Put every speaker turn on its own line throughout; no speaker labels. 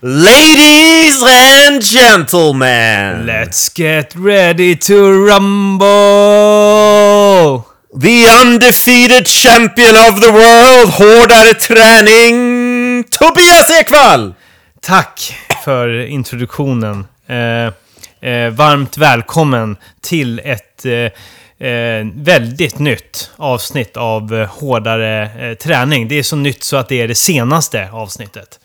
Ladies and gentlemen!
Let's get ready to rumble!
The undefeated champion of the world, hårdare träning, Tobias Ekvall!
Tack för introduktionen. Eh, eh, varmt välkommen till ett eh, eh, väldigt nytt avsnitt av eh, Hårdare eh, träning. Det är så nytt så att det är det senaste avsnittet.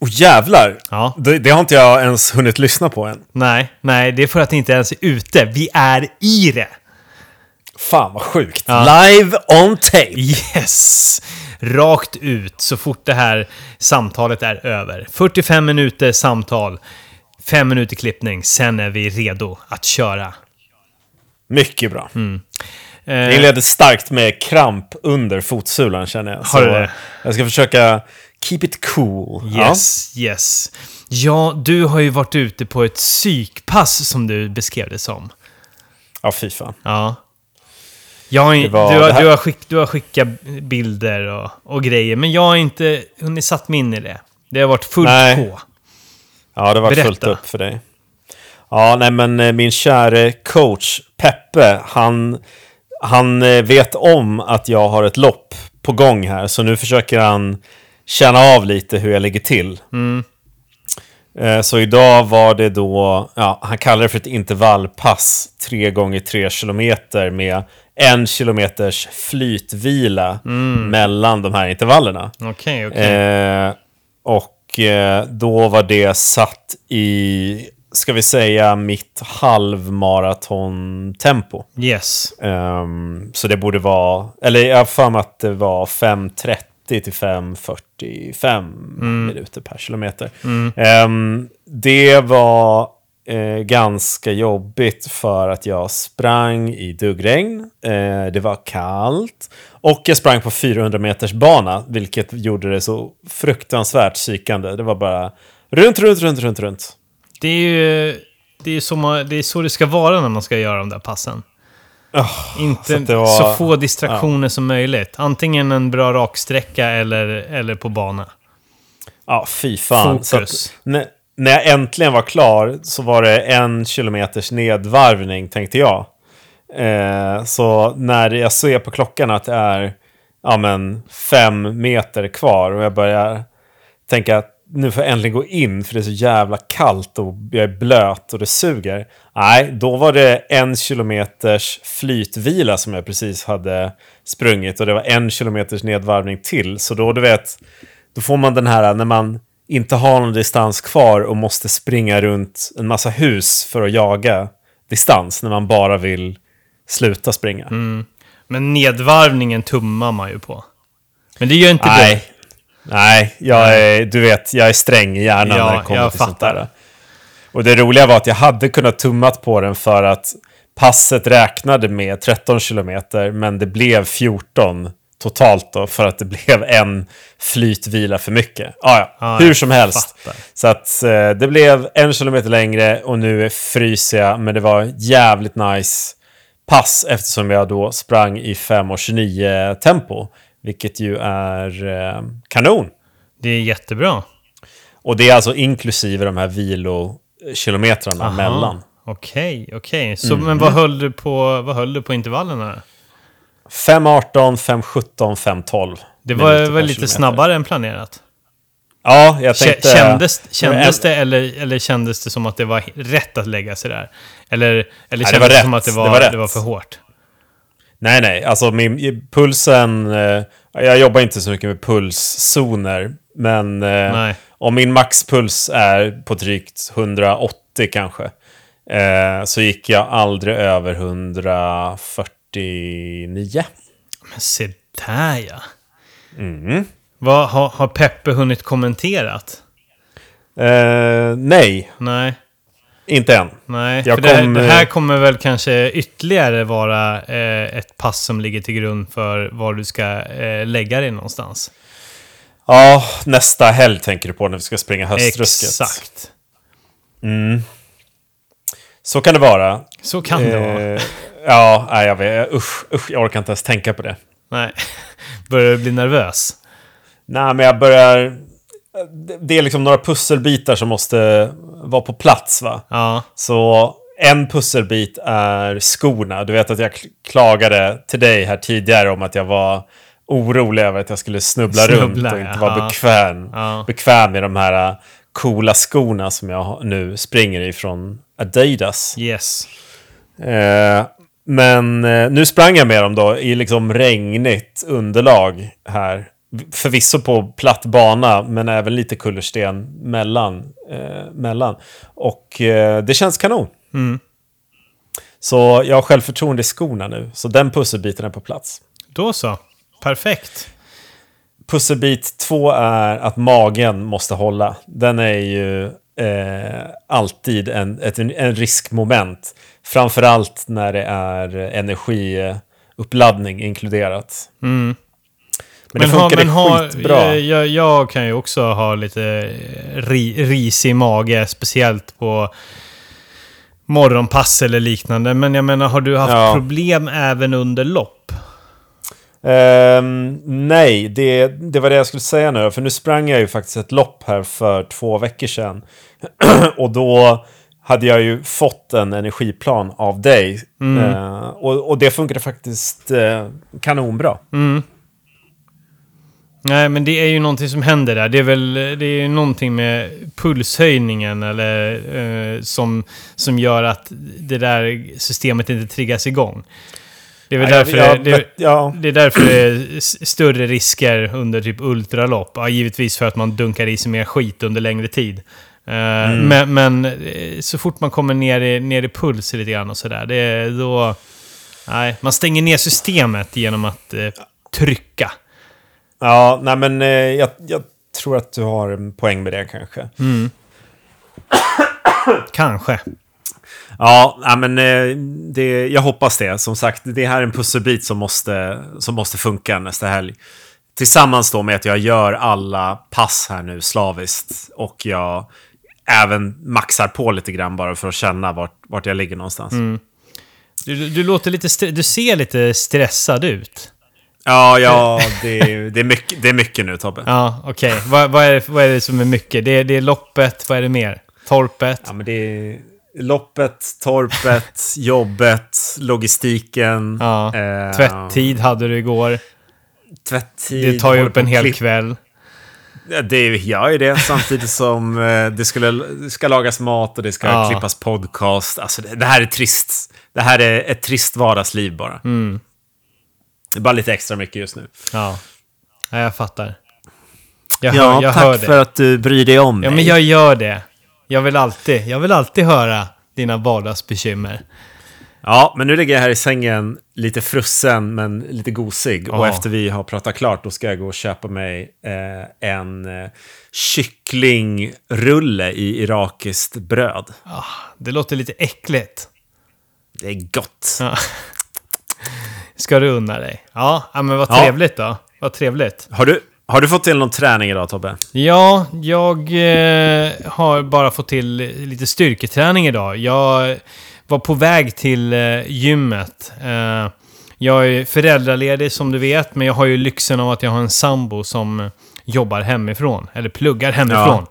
Och jävlar!
Ja.
Det, det har inte jag ens hunnit lyssna på än.
Nej, nej, det är för att det inte ens är ute. Vi är i det!
Fan vad sjukt.
Ja.
Live on tape!
Yes! Rakt ut så fort det här samtalet är över. 45 minuter samtal, 5 minuter klippning, sen är vi redo att köra.
Mycket bra.
Eh,
Jag inledde starkt med kramp under fotsulan känner jag.
Har du det?
Jag ska försöka keep it cool.
Yes, yes. Ja, du har ju varit ute på ett psykpass som du beskrev det som.
Ja, ja fy fan.
Ja. Jag har,
var
du, har, du, har skick, du har skickat bilder och, och grejer, men jag har inte hunnit satt mig in i det. Det har varit fullt
Nej.
på.
Ja, det var
Berätta.
fullt upp för dig. Ja, nej men eh, min käre coach Peppe, han, han eh, vet om att jag har ett lopp på gång här. Så nu försöker han känna av lite hur jag ligger till. Eh, Så idag var det då, ja, han kallar det för ett intervallpass, 3 gånger 3 kilometer med en kilometers flytvila mellan de här intervallerna.
Okej, okej.
Eh, och eh, då var det satt i, ska vi säga, mitt halvmaratontempo.
Yes.
Ehm, så det borde vara, eller jag har för mig att det var 5.30 till 5.45 minuter per kilometer. Ehm, det var eh, ganska jobbigt för att jag sprang i duggregn, eh, det var kallt och jag sprang på 400 meters bana, vilket gjorde det så fruktansvärt psykande. Det var bara runt, runt, runt, runt, runt.
Det är ju det är så, man, det, är så det ska vara när man ska göra de där passen. Inte
så
så,
var-
få distraktioner som möjligt. Antingen en bra raksträcka eller, eller på bana.
Ja, fy fan. Så
Fokus.
att, när, när jag äntligen var klar så var det en kilometers nedvarvning, tänkte jag. Eh, så när jag ser på klockan att det är ja, men, fem meter kvar och jag börjar tänka att nu får jag äntligen gå in för det är så jävla kallt och jag är blöt och det suger. Nej, då var det en kilometers flytvila som jag precis hade sprungit och det var en kilometers nedvarvning till. Så då, du vet, då får man den här när man inte har någon distans kvar och måste springa runt en massa hus för att jaga distans när man bara vill sluta springa.
Men nedvarvningen tummar man ju på. Men det gör inte
Nej. Nej, jag är, du vet, jag är sträng i hjärnan
Ja,
när det kommer
jag
till sånt
fattar.
där. Och det roliga var att jag hade kunnat tummat på den för att passet räknade med 13 kilometer, men det blev 14 totalt då, för att det blev en flytvila för mycket. Ah, ja,
Ja,
hur som helst.
fattar.
Så att eh, det blev en kilometer längre och nu fryser jag, men det var jävligt nice pass eftersom jag då sprang i 5.29 tempo, vilket ju är eh, kanon.
Det är jättebra.
Och det är alltså inklusive de här vilokilometrarna
Aha.
mellan.
Okej, okej. Så
Mm.
men vad höll du på, vad höll du på intervallerna?
5.18, 5.17, 5.12.
Det var väl lite snabbare än planerat?
Ja, jag tänkte...
Kändes, kändes det eller, eller kändes det som att det var rätt att lägga sig där? Eller, eller
det
kändes
var
det
rätt.
som att det
Det
var,
var
det var, för hårt?
Nej, nej. Alltså min pulsen... Eh, jag jobbar inte så mycket med pulszoner. Men eh, om min maxpuls är på drygt 180 kanske. Eh, så gick jag aldrig över 149.
Men se där ja.
Mm.
Vad, har, har Peppe hunnit kommenterat?
Eh, nej,
Nej,
inte än.
nej.
Jag
för det,
kom,
det här kommer väl kanske ytterligare vara eh, ett pass som ligger till grund för var du ska eh, lägga dig någonstans.
Ja, nästa helg tänker du på när vi ska springa höstrusket.
Exakt.
Så kan det vara.
Så kan det vara.
Eh, ja, nej, jag vet. Usch, usch, jag orkar inte ens tänka på det.
Nej. Börjar du bli nervös?
Nej, men jag börjar... det är liksom några pusselbitar som måste vara på plats va?
Ja.
Så en pusselbit är skorna. Du vet att jag kl- klagade till dig här tidigare om att jag var orolig över att jag skulle snubbla,
Snubbla,
runt och inte
ja.
vara bekväm,
Ja.
bekväm i de här äh, coola skorna som jag nu springer ifrån Adidas.
Yes.
Eh, men eh, nu sprang jag med dem då i liksom regnigt underlag här. Förvisso på platt bana, men även lite kullersten mellan. Eh, mellan. Och eh, det känns kanon.
Mm.
Så jag har självförtroende i skorna nu. Så den pusselbiten är på plats.
Då så. Perfekt.
Pusselbit två är att magen måste hålla. Den är ju eh, alltid en, ett, en riskmoment. Framförallt när det är energiuppladdning inkluderat. Men, det
har-
funkade
har-
skitbra.
Jag, jag, jag kan ju också ha lite ri, risig mage, speciellt på morgonpass eller liknande. Men jag menar, har du haft
Ja.
problem även under lopp?
Ehm, nej, det, det var det jag skulle säga nu. För nu sprang jag ju faktiskt ett lopp här för två veckor sedan. och då hade jag ju fått en energiplan av dig. Eh, och, och det funkade faktiskt eh, kanonbra.
Nej, men det är ju någonting som händer där. Det är väl det är ju någonting med pulshöjningen eller, eh, som, som gör att det där systemet inte triggas igång. Det är väl
Ja,
därför,
jag-
det, det,
ja.
det är därför det är större risker under typ ultralopp. Ja, givetvis för att man dunkar i sig mer skit under längre tid. Eh,
Mm.
Men, men eh, så fort man kommer ner i, ner i puls lite grann och sådär, då... Nej, man stänger ner systemet genom att eh, trycka.
Ja, nej men eh, jag, jag tror att du har en poäng med det kanske.
Kanske.
Ja, nej, men eh, det, jag hoppas det. Som sagt, det här är en pusselbit som måste, som måste funka nästa helg. Tillsammans då med att jag gör alla pass här nu slaviskt. Och jag även maxar på lite grann bara för att känna vart, vart jag ligger någonstans.
Du, du låter lite... Du ser lite stressad ut.
Ja, ja det, är- det, är mycket, det är mycket nu Tobbe.
Ja, okej. Vad, vad, är det, vad är det som är mycket? Det är, det är loppet, vad är det mer? Torpet?
Ja, men det är loppet, torpet, jobbet, logistiken.
Ja.
eh,
Tvätttid hade du igår.
Tvätttid.
Det tar ju upp en hel kväll.
Ja, Det gör ju det samtidigt som eh, det, skulle, det ska lagas mat och det ska
Ja.
klippas podcast. Alltså det, det här är trist. Det här är ett trist vardagsliv bara.
Mm.
Det är bara lite extra mycket just nu.
Ja. ja jag fattar. Jag hör, jag hör det.
att du bryr dig om
Ja, men jag gör det. Jag vill alltid, jag vill alltid höra dina vardagsbekymmer.
Ja, men nu ligger jag här i sängen lite frusen men lite gosig. Och
Ja.
efter vi har pratat klart då ska jag gå och köpa mig eh, en eh, kycklingrulle i irakiskt bröd.
Ah, det låter lite äckligt.
Det är gott.
Ja. Ska du unna dig? Ja, ja, men vad
Ja.
trevligt då. Vad trevligt.
Har du, har du fått till någon träning idag Tobbe?
Ja, jag eh, har bara fått till lite styrketräning idag. Jag var på väg till eh, gymmet. Eh, jag är föräldraledig som du vet, men jag har ju lyxen av att jag har en sambo som jobbar hemifrån, eller pluggar hemifrån.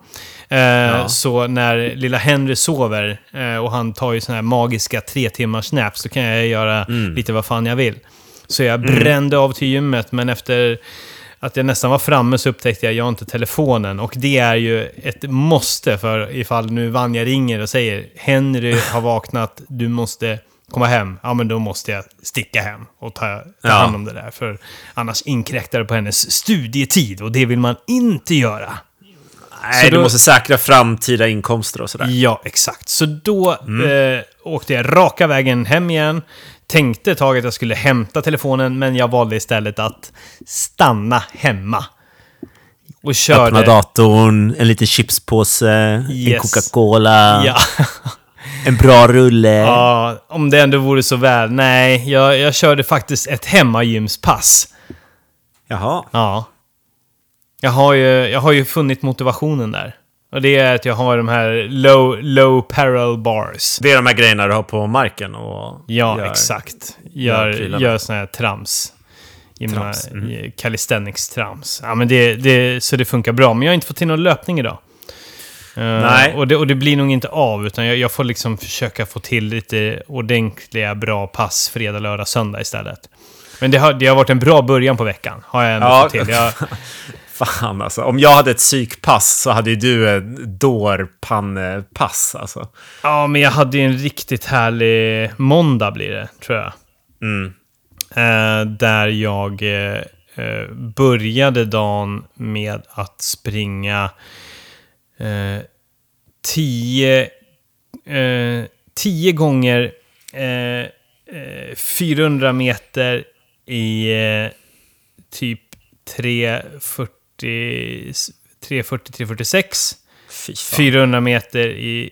Eh, Så när lilla Henry sover eh, och han tar ju såna här magiska tre timmars naps, då kan jag göra lite vad fan jag vill. Så jag brände av till gymmet, men efter att jag nästan var framme så upptäckte jag att jag har inte telefonen. Och det är ju ett måste för ifall nu Vanja ringer och säger Henry har vaknat, du måste komma hem. Ja, men då måste jag sticka hem och ta, ta
Ja.
hand om det där. För annars inkräktar det på hennes studietid och det vill man inte göra.
Nej,
Så
du
då-
måste säkra framtida inkomster och sådär.
Ja, exakt. Så då eh, åkte jag raka vägen hem igen. Tänkte ett tag att jag skulle hämta telefonen, men jag valde istället att stanna hemma. Och körde...
Öppna datorn, en liten chipspåse, en
Yes.
Coca-Cola,
Ja.
en bra rulle.
ja, om det ändå vore så väl. Nej, jag, jag körde faktiskt ett hemmagymspass.
Jaha.
Ja. Jag har, ju, jag har ju funnit motivationen där. Och det är att jag har de här low, low parallel bars.
Det är de här grejerna du har på marken och
Ja,
gör.
exakt.
gör
Gör, gör här trams.
Trams, mm.
calisthenics-trams. Ja, men det, det, så det funkar bra. Men jag har inte fått till någon löpning idag. Eh,
Nej.
Och det, och det blir nog inte av, utan jag, jag får liksom försöka få till lite ordentliga, bra pass fredag, lördag, söndag istället. Men det har, det har varit en bra början på veckan, har jag ändå
Ja.
fått till. Jag,
Fan alltså. Om jag hade ett psykpass så hade ju du ett dårpannepass alltså.
ja, men jag hade ju en riktigt härlig måndag blir det, tror jag.
Mm.
Eh, där jag eh, eh, började dagen med att springa eh, tio, eh, tio gånger eh, eh, 400 meter i typ 3.40, 3.40-3.46.
Fy fan.
400 meter i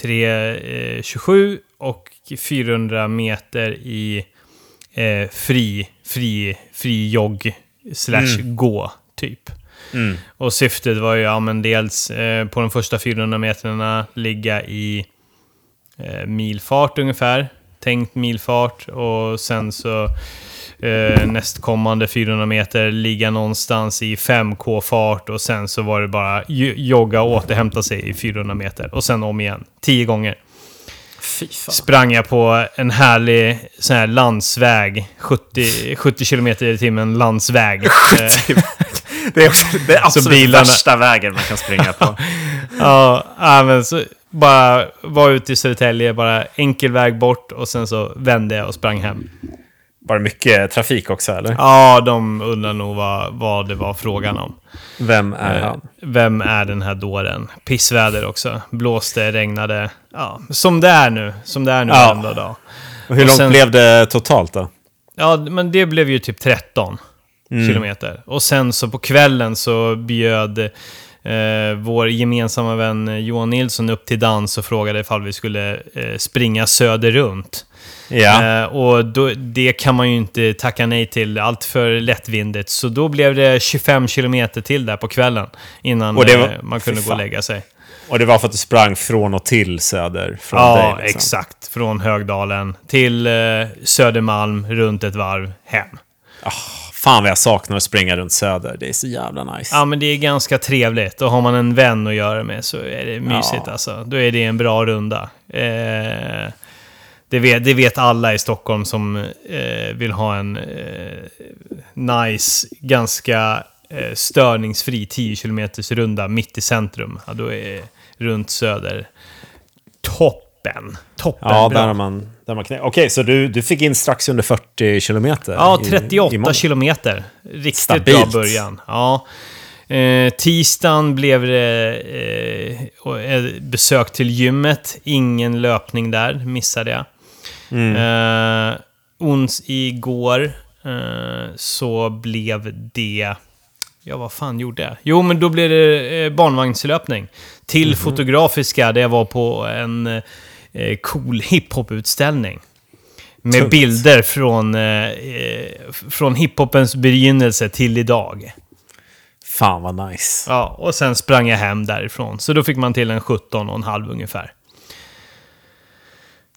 3.27 och 400 meter i eh, fri, fri, fri jogg slash gå, typ.
Mm.
Och syftet var ju, ja men dels eh, på de första 400 metrarna ligga i eh, milfart ungefär. Tänkt milfart och sen så eh, nästkommande 400 meter ligga någonstans i 5K-fart och sen så var det bara jo- jogga och återhämta sig i 400 meter. Och sen om igen, 10 gånger. Sprang jag på en härlig sån här landsväg, 70, 70 km i timmen landsväg. Eh,
Det är också det är absolut
bilarna-
värsta vägen man kan springa på.
Ja, ja, men så bara var ute i Södertälje, bara enkel väg bort och sen så vände jag och sprang hem.
Bara mycket trafik också eller?
Ja, de undrar nog vad, vad det var frågan om.
Vem är
Eh,
han?
Vem är den här dåren? Pissväder också. Blåste, regnade. Ja, som det är nu. Som det är nu
Ja.
varenda dag.
Och hur
och
långt
sen-
blev det totalt då?
Ja, men det blev ju typ 13
Mm.
kilometer. Och sen så på kvällen så bjöd eh, vår gemensamma vän Johan Nilsson upp till dans och frågade ifall vi skulle eh, springa söder runt.
Ja.
Eh, och då, det kan man ju inte tacka nej till allt för lättvindigt. Så då blev det 25 kilometer till där på kvällen innan
var-
eh, man kunde gå och lägga sig.
Och det var för att du sprang från och till söder från
Ja,
dig? liksom.
exakt. Från Högdalen till eh, Södermalm, runt ett varv, hem.
Fan vad jag saknar att springa runt söder. Det är så jävla nice.
Ja, men det är ganska trevligt. Och har man en vän att göra med så är det mysigt
Ja.
alltså. Då är det en bra runda. Eh, det, vet, det vet alla i Stockholm som eh, vill ha en eh, nice, ganska eh, störningsfri 10 km runda mitt i centrum. Ja, då är runt söder toppen. Toppen
ja, där har man, där man knä. Okej, så du, du fick in strax under 40 kilometer?
Ja,
i-
38
i mål.
kilometer. Riktigt
Stabilt.
bra början. Ja. Eh, tisdagen blev det eh, ett besök till gymmet. Ingen löpning där, missade jag.
Mm.
Eh, ons igår eh, så blev det... Ja, vad fan gjorde jag? Jo, men då blev det eh, barnvagnslöpning. Till
Mhm.
Fotografiska, där jag var på en eh, cool hiphop-utställning. Med
Tungt.
bilder från, eh, eh, från hiphopens begynnelse till idag.
Fan vad nice.
Ja, och sen sprang jag hem därifrån. Så då fick man till en 17 och en halv ungefär.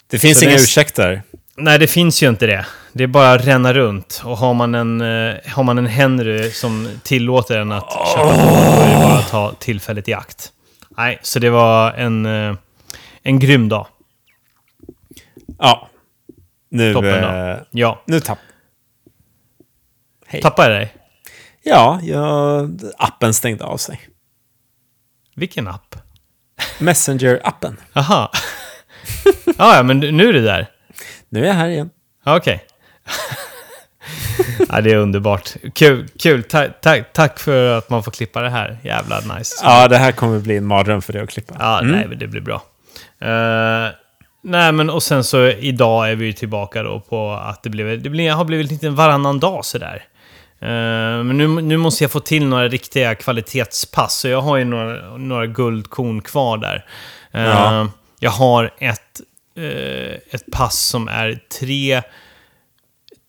Det finns
Så
inga
det
ursäkter.
Nej, det finns ju inte det. Det är bara att ränna runt. Och har man en, eh, har man en Henry som tillåter en att köra, då är det bara att ta tillfället i akt. Nej, så det var en, eh, en grym dag.
Ja. Nu...
Toppen då.
Eh,
Ja.
nu tapp... Hej.
Tappade jag dig?
Ja, jag, appen stängde av sig.
Vilken app?
Messenger-appen.
Aha. ja, ja, men nu är det där.
Nu är jag här igen.
Okej. ja, det är underbart. Kul, kul. Ta, ta, tack för att man får klippa det här. Jävla nice.
Ja, det här kommer bli en mardröm för dig att klippa.
Ja, nej, men det blir bra. Eh, nej, men och sen så idag är vi ju tillbaka då på att det, blev, det blir, har blivit lite varannan dag sådär. Uh, men nu, nu måste jag få till några riktiga kvalitetspass, så jag har ju några, några guldkorn kvar där. Eh,
Ja.
Jag har ett, eh, ett pass som är tre,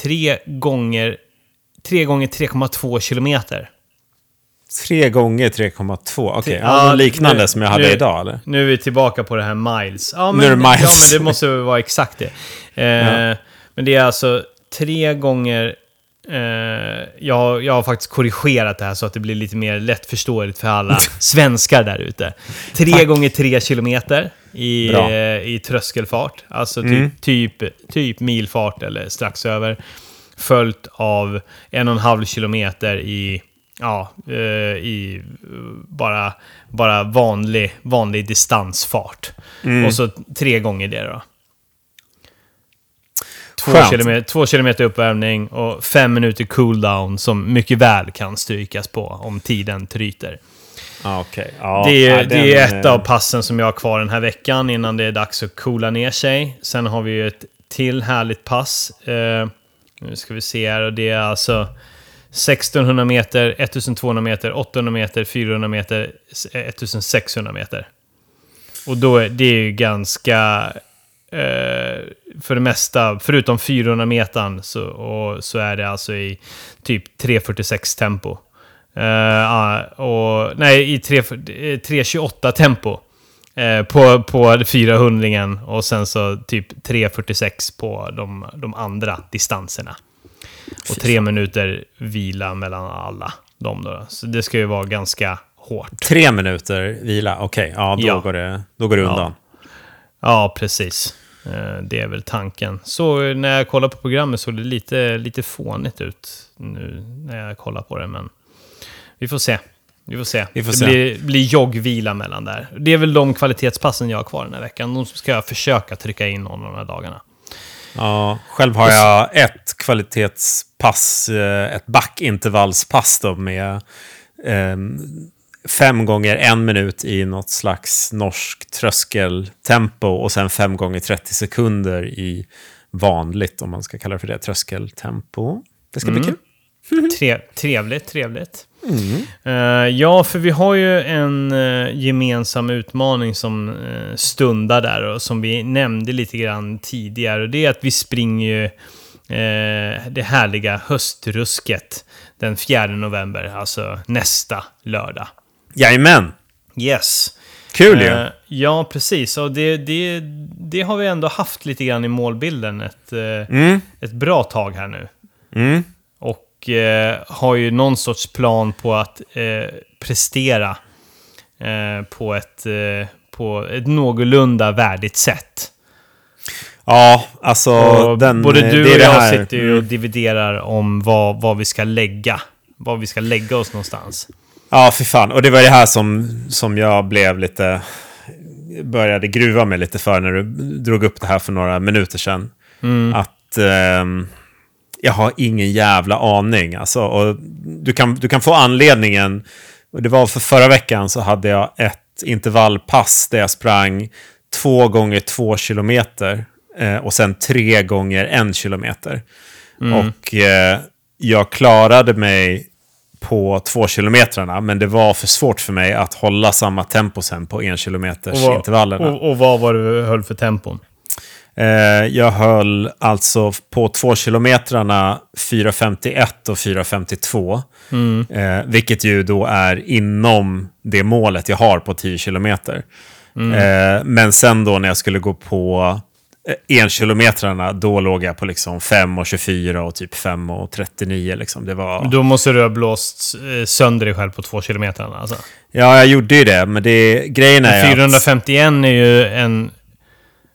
tre gånger tre gånger 3,2 kilometer.
Tre gånger 3,2. Okej,
Tre-
ja,
ja,
liknande
nu-
som jag hade
nu-
idag eller?
Nu är vi tillbaka på det här miles. Ja, men,
Nu är det miles.
Ja, men det måste vara exakt det. Eh, Men det är alltså tre gånger Eh, jag, jag har faktiskt korrigerat det här så att det blir lite mer lättförståeligt för alla svenskar där ute. Tre
Tack.
gånger tre kilometer i, eh, i tröskelfart. Alltså typ,
Mm.
typ, typ milfart eller strax över. Följt av en och en halv kilometer i, ja, eh, i eh, bara, bara vanlig, vanlig distansfart.
Mm.
Och så tre gånger det då. Två kilometer, två kilometer uppvärmning och fem minuter cooldown som mycket väl kan strykas på om tiden tryter.
Okej. Ja,
det är,
ja,
det är ett
eh,
av passen som jag har kvar den här veckan innan det är dags att coola ner sig. Sen har vi ju ett till härligt pass. Eh, nu ska vi se här och det är alltså 1600 meter, 1200 meter, 800 meter, 400 meter, 1600 eh, meter. Och då är det ju ganska... Eh, för det mesta, förutom 400 metern, så, och, så är det alltså i typ 3.46 tempo. Eh, ah, och, nej, i 3.28 eh, tempo. Eh, på, på 400 och sen så typ 3.46 på de, de andra distanserna. Och tre minuter vila mellan alla de då. Så det ska ju vara ganska hårt.
Tre minuter vila, okej. Ja, då,
Ja.
Går det, då går det undan.
Ja, precis. Eh, Det är väl tanken. Så eh, när jag kollar på programmet såg det lite, lite fånigt ut nu när jag kollar på det, men vi får se. Vi får se.
Vi får
det
se.
Blir, blir joggvila mellan där. Det är väl de kvalitetspassen jag har kvar den här veckan. De ska jag försöka trycka in någon av de här dagarna.
Ja, själv har jag ett kvalitetspass, eh, ett backintervallspass då med ehm, fem gånger en minut i något slags norsk tröskeltempo och sen fem gånger 30 sekunder i vanligt, om man ska kalla det för det, tröskeltempo. Det ska bli kul.
Tre, trevligt, trevligt. Eh, ja, för vi har ju en eh, gemensam utmaning som uh, stundar där och som vi nämnde lite grann tidigare. Och det är att vi springer ju eh, det härliga höstrusket den 4 november, alltså nästa lördag.
Jajamän!
Yes.
Kul ju!
Eh, ja, precis. Och det, det, det har vi ändå haft lite grann i målbilden ett, eh,
Mm,
ett bra tag här nu.
mm.
Och eh, har ju någon sorts plan på att eh, prestera eh, på, ett, eh, på ett någorlunda värdigt sätt.
Ja, alltså...
Och
den,
både
eh,
du och jag
här-
sitter ju och dividerar om vad, vad vi ska lägga. Var vi ska lägga oss någonstans.
Ja, för fan. Och det var det här som, som jag blev lite... Började gruva mig lite för när du drog upp det här för några minuter sedan. Att ehm, jag har ingen jävla aning. Alltså, och du, kan, du kan få anledningen. Och det var för förra veckan så hade jag ett intervallpass där jag sprang två gånger två kilometer. Eh, och sen tre gånger en kilometer. Och eh, jag klarade mig på två kilometrarna, men det var för svårt för mig att hålla samma tempo sen på en kilometers
vad-
intervallerna.
och, och vad var det du höll för tempon?
Eh, jag höll alltså på två kilometrarna 4.51 och 4.52. Eh, vilket ju då är inom det målet jag har på 10 kilometer. Eh, men sen då när jag skulle gå på eh, enkilometrarna, då låg jag på liksom 5.24 och typ 5.39. Liksom. Det var...
Då måste du ha blåst sönder dig själv på två kilometer. Alltså.
Ja, jag gjorde ju det, men det, grejen är att...
451 är ju en,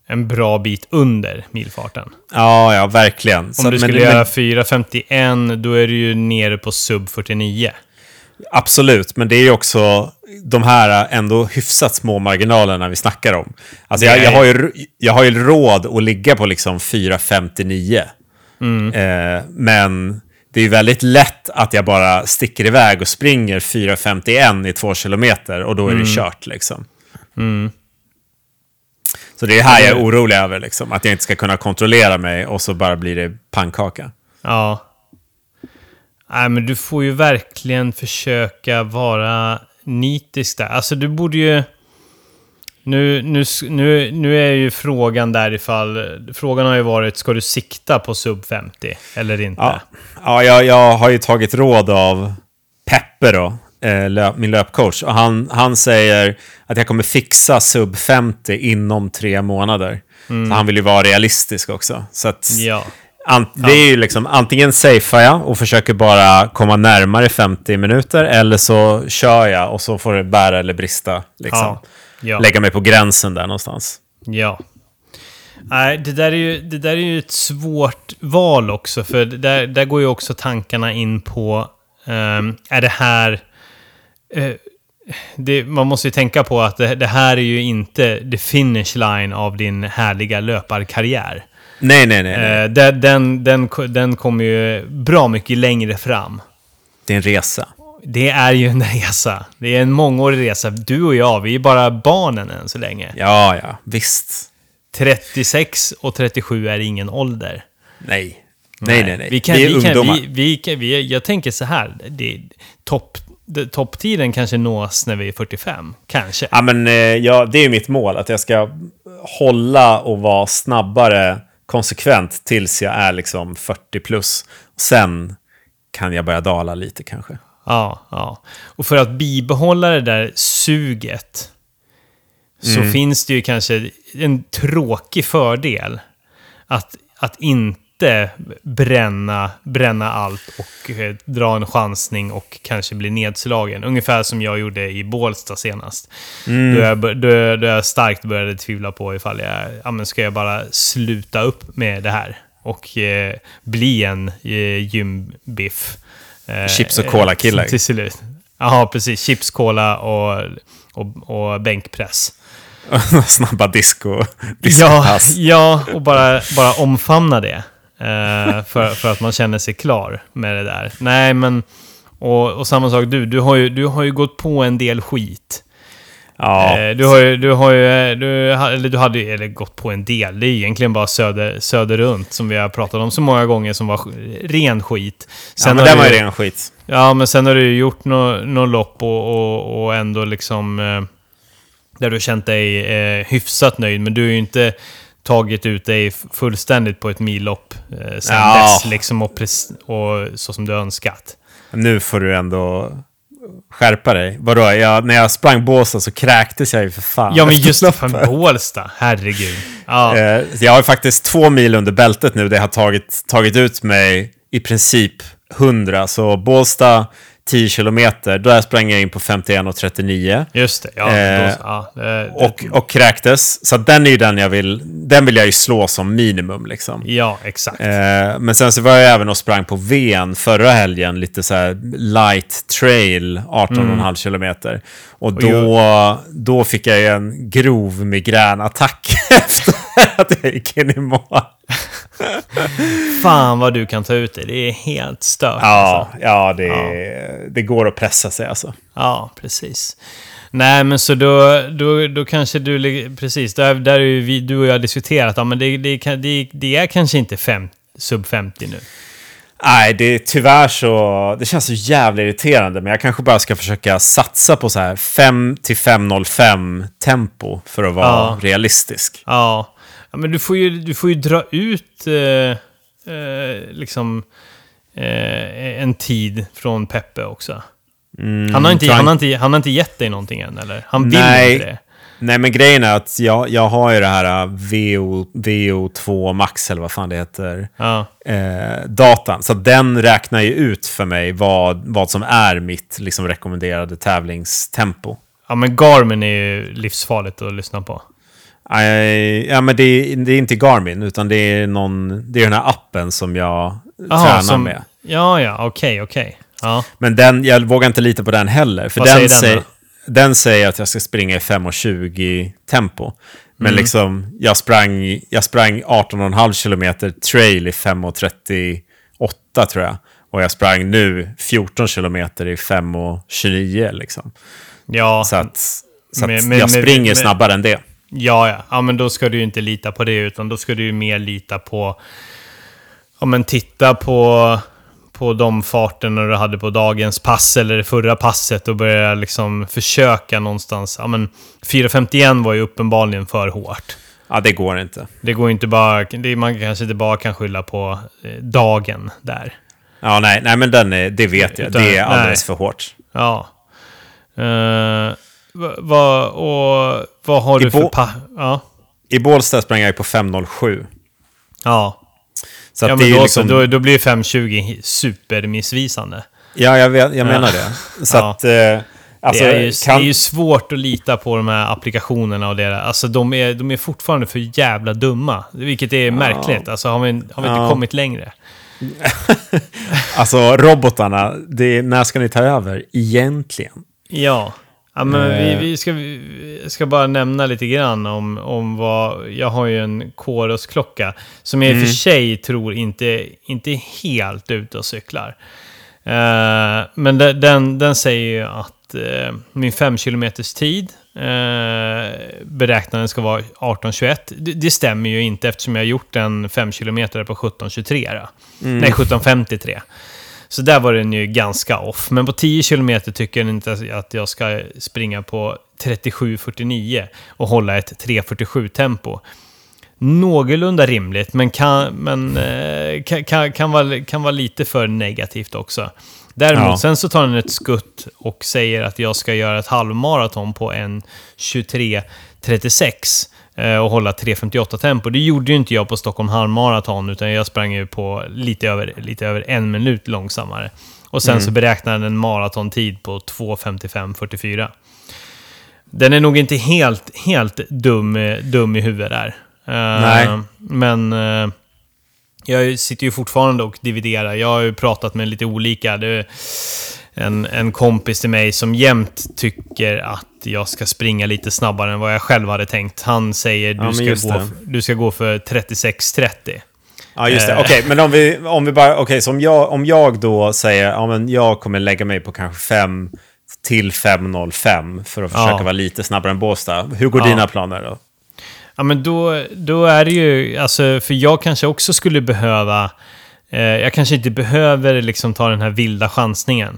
en bra bit under milfarten.
Ja, ja, verkligen.
Om
Så-
du skulle
men-
göra 451, då är du ju nere på sub 49.
Absolut, men det är ju också de här ändå hyfsat små marginalerna vi snackar om. Alltså jag, jag, har, ju, jag har ju råd att ligga på liksom 4,59. Eh, men det är ju väldigt lätt att jag bara sticker iväg och springer 4,51 i två kilometer och då är det kört liksom. Så det är här jag är orolig över, liksom, att jag inte ska kunna kontrollera mig och så bara blir det pannkaka.
Ja. Nej, men du får ju verkligen försöka vara nitisk där. Alltså, du borde ju... Nu, nu, nu, nu är ju frågan där ifall... Frågan har ju varit, ska du sikta på sub 50 eller inte?
Ja, ja jag, jag har ju tagit råd av Peppe då, min löpcoach. Och han, han säger att jag kommer fixa sub 50 inom tre månader. Så han vill ju vara realistisk också. Så att,
Ja.
An det är ju liksom antingen safear jag och försöker bara komma närmare 50 minuter eller så kör jag och så får det bära eller brista. Liksom.
Ja. Ja.
Lägga mig på gränsen där någonstans.
Ja. Nej, det där är ju, det där är ju ett svårt val också. För där, där går ju också tankarna in på... ehm, är det här... eh, det, man måste ju tänka på att det, det här är ju inte the finish line av din härliga löparkarriär.
Nej, nej, nej. nej.
Eh, den, den, den, ko- den kommer ju bra mycket längre fram.
Det är en resa.
Det är ju en resa. Det är en mångårig resa. Du och jag, vi är bara barnen än så länge.
Ja, ja, visst.
36 och 37 är ingen ålder.
Nej. Nej, nej, nej.
Vi kan,
vi är
vi kan,
ungdomar.
vi, vi kan, vi, jag tänker så här. Det, topp, topptiden kanske nås när vi är 45. Kanske.
Ja, men eh, ja, det är ju mitt mål. Att jag ska hålla och vara snabbare konsekvent tills jag är liksom 40 plus. Sen kan jag börja dala lite kanske.
Ja, ja. Och för att bibehålla det där suget så
Mm.
finns det ju kanske en tråkig fördel att, att inte bränna, bränna allt och eh, dra en chansning och kanske bli nedslagen. Ungefär som jag gjorde i Bålsta senast.
Mm.
Då, jag, då, då jag starkt började tvivla på ifall jag, ja men ska jag bara sluta upp med det här och eh, bli en eh, gymbiff. Eh,
Chips och cola-kille.
Till slut. Ja, precis. Chips, cola och, och, och bänkpress.
Snabba disco,
Ja,
discopass.
ja, och bara, bara omfamna det. Eh, för, för att man känner sig klar med det där. Nej, men... Och, och samma sak du, du har, ju, du har ju gått på en del skit.
Ja.
Eh, Du har ju, du har ju, du, eller du hade ju, eller gått på en del. Det är egentligen bara söder, söderrunt som vi har pratat om så många gånger som var ren skit.
ja, men det
du-
var ju ren skit.
Ja, men sen har du ju gjort något nå lopp och, och, och ändå liksom... Eh, där du har känt dig eh, hyfsat nöjd, men du har ju inte tagit ut dig fullständigt på ett millopp eh, sen
Ja.
dess, liksom, och, och så som du önskat.
Nu får du ändå skärpa dig. Vadå? Jag, när jag sprang Båstad så kräktes jag ju för fan.
Ja, men just fan Bålsta, herregud. Ja,
Eh, Jag har faktiskt två mil under bältet nu. Det har tagit, tagit ut mig i princip 100. Så Båstad 10 kilometer. Där sprang jag in på 51,39.
just det. Ja,
Eh,
då, ja, det,
Och, och kräktes. Så den är ju den jag vill... Den vill jag ju slå som minimum liksom.
ja, exakt.
Eh, men sen så var jag även och sprang på Ven förra helgen. Lite så här light trail, 18,5 kilometer. Och
Mm. Och
då, då fick jag ju en grov migränattack efter att jag gick in i mål.
Fan vad du kan ta ut det. Det är helt stört.
Ja,
alltså.
ja, det, det går att pressa sig alltså.
Ja, precis. Nej, men så då, då, då kanske du... Precis, där, där är ju vi, du och jag diskuterat. Ja, men det, det, det, det är kanske inte fem, sub 50 nu.
Nej, det är tyvärr så... Det känns så jävla irriterande, men jag kanske bara ska försöka satsa på så här 5 till 5.05 tempo för att vara
Ja.
realistisk.
Ja. Ja men du får ju, du får ju dra ut eh, eh, liksom eh, en tid från Peppe också. han, har inte,
han-
har inte, han har inte gett dig någonting än, eller? Han vill
Nej.
inte det.
Nej, men grejen är att jag, jag har ju det här uh, VO, VO2 Max, eller vad fan det heter,
Ja.
eh, datan. Så den räknar ju ut för mig vad, vad som är mitt liksom, rekommenderade tävlingstempo.
ja, men Garmin är ju livsfarligt att lyssna på.
Ja, men det, är- det är inte Garmin, utan det är, någon, det är den här appen som jag
Jaha,
tränar
som-
med.
Ja, ja, okej, okej. Ja.
Men den, jag vågar inte lita på den heller. För
Vad
den,
säger den
säger, den säger att jag ska springa i 5.20 tempo. Men
Mm.
liksom, jag sprang, jag sprang 18,5 kilometer trail i 5.38 tror jag. Och jag sprang nu 14 kilometer i 5.29 liksom.
Ja,
Så att, så att
Men- men-
jag springer
men-
snabbare än det.
Ja, ja. ja, men då ska du ju inte lita på det, utan då ska du ju mer lita på... Ja, men titta på, på de farterna du hade på dagens pass eller det förra passet och börja liksom försöka någonstans. Ja, men 4.51 var ju uppenbarligen för hårt.
Ja, det går inte.
Det går inte bara... Det, man kanske inte bara kan skylla på eh, dagen där.
Ja, nej, nej men den är, det vet jag.
Utan-
det är alldeles
nej.
för hårt.
Ja. Uh, vad, och vad har
I
du för... Pa ja.
I Bålsta sprang jag på 5.07.
Ja.
Så
Ja,
det
men
är ju
då,
liksom,
då, då blir 520 supermissvisande.
Ja, jag, vet, jag menar det. Så
Ja.
att... Eh, alltså,
det, är ju,
kan,
det är ju svårt att lita på de här applikationerna och det där. Alltså de är, de är fortfarande för jävla dumma. Vilket är märkligt. Alltså har vi, har vi inte kommit längre?
Alltså robotarna, det, när ska ni ta över egentligen?
Ja. Ja, men vi,
Eh.
vi, ska, vi ska bara nämna lite grann om, om vad... Jag har ju en Chorus-klocka som jag i och
Mm.
för sig tror inte, inte är helt ute och cyklar. Eh, men de, den, den säger ju att eh, min 5 km tid eh, beräknad ska vara 18.21. Det, det stämmer ju inte eftersom jag har gjort en 5 km på 17.23. då. Nej, 17.53. Så där var den ju ganska off. Men på 10 km tycker jag inte att jag ska springa på 37.49 och hålla ett 3.47-tempo. Någorlunda rimligt, men, kan, men eh, kan, kan, kan, vara, kan vara lite för negativt också. Däremot,
Ja.
sen så tar den ett skutt och säger att jag ska göra ett halvmaraton på en 23.36 eh, och hålla 3.58 tempo. Det gjorde ju inte jag på Stockholm halvmaraton, utan jag sprang ju på lite över, lite över en minut långsammare. Och sen så beräknade den en maratontid på 2.55.44. Den är nog inte helt, helt dum, eh, dum i huvudet där. Eh,
Nej.
Men eh, jag sitter ju fortfarande och dividerar. Jag har ju pratat med lite olika. Det en, en kompis till mig som jämt tycker att jag ska springa lite snabbare än vad jag själv hade tänkt. Han säger
Ja,
du,
men
ska, gå,
det.
du ska gå för 36.30.
Ja, just det.
Eh.
Okej, men om vi, om vi bara... Okej, så om jag, om jag då säger ja, men jag kommer lägga mig på kanske 5 till 5.05 för att försöka
Ja.
vara lite snabbare än Båstad. Hur går
Ja.
dina planer då?
Ja, men då, då är det ju... Alltså, för jag kanske också skulle behöva... Eh, jag kanske inte behöver liksom ta den här vilda chansningen.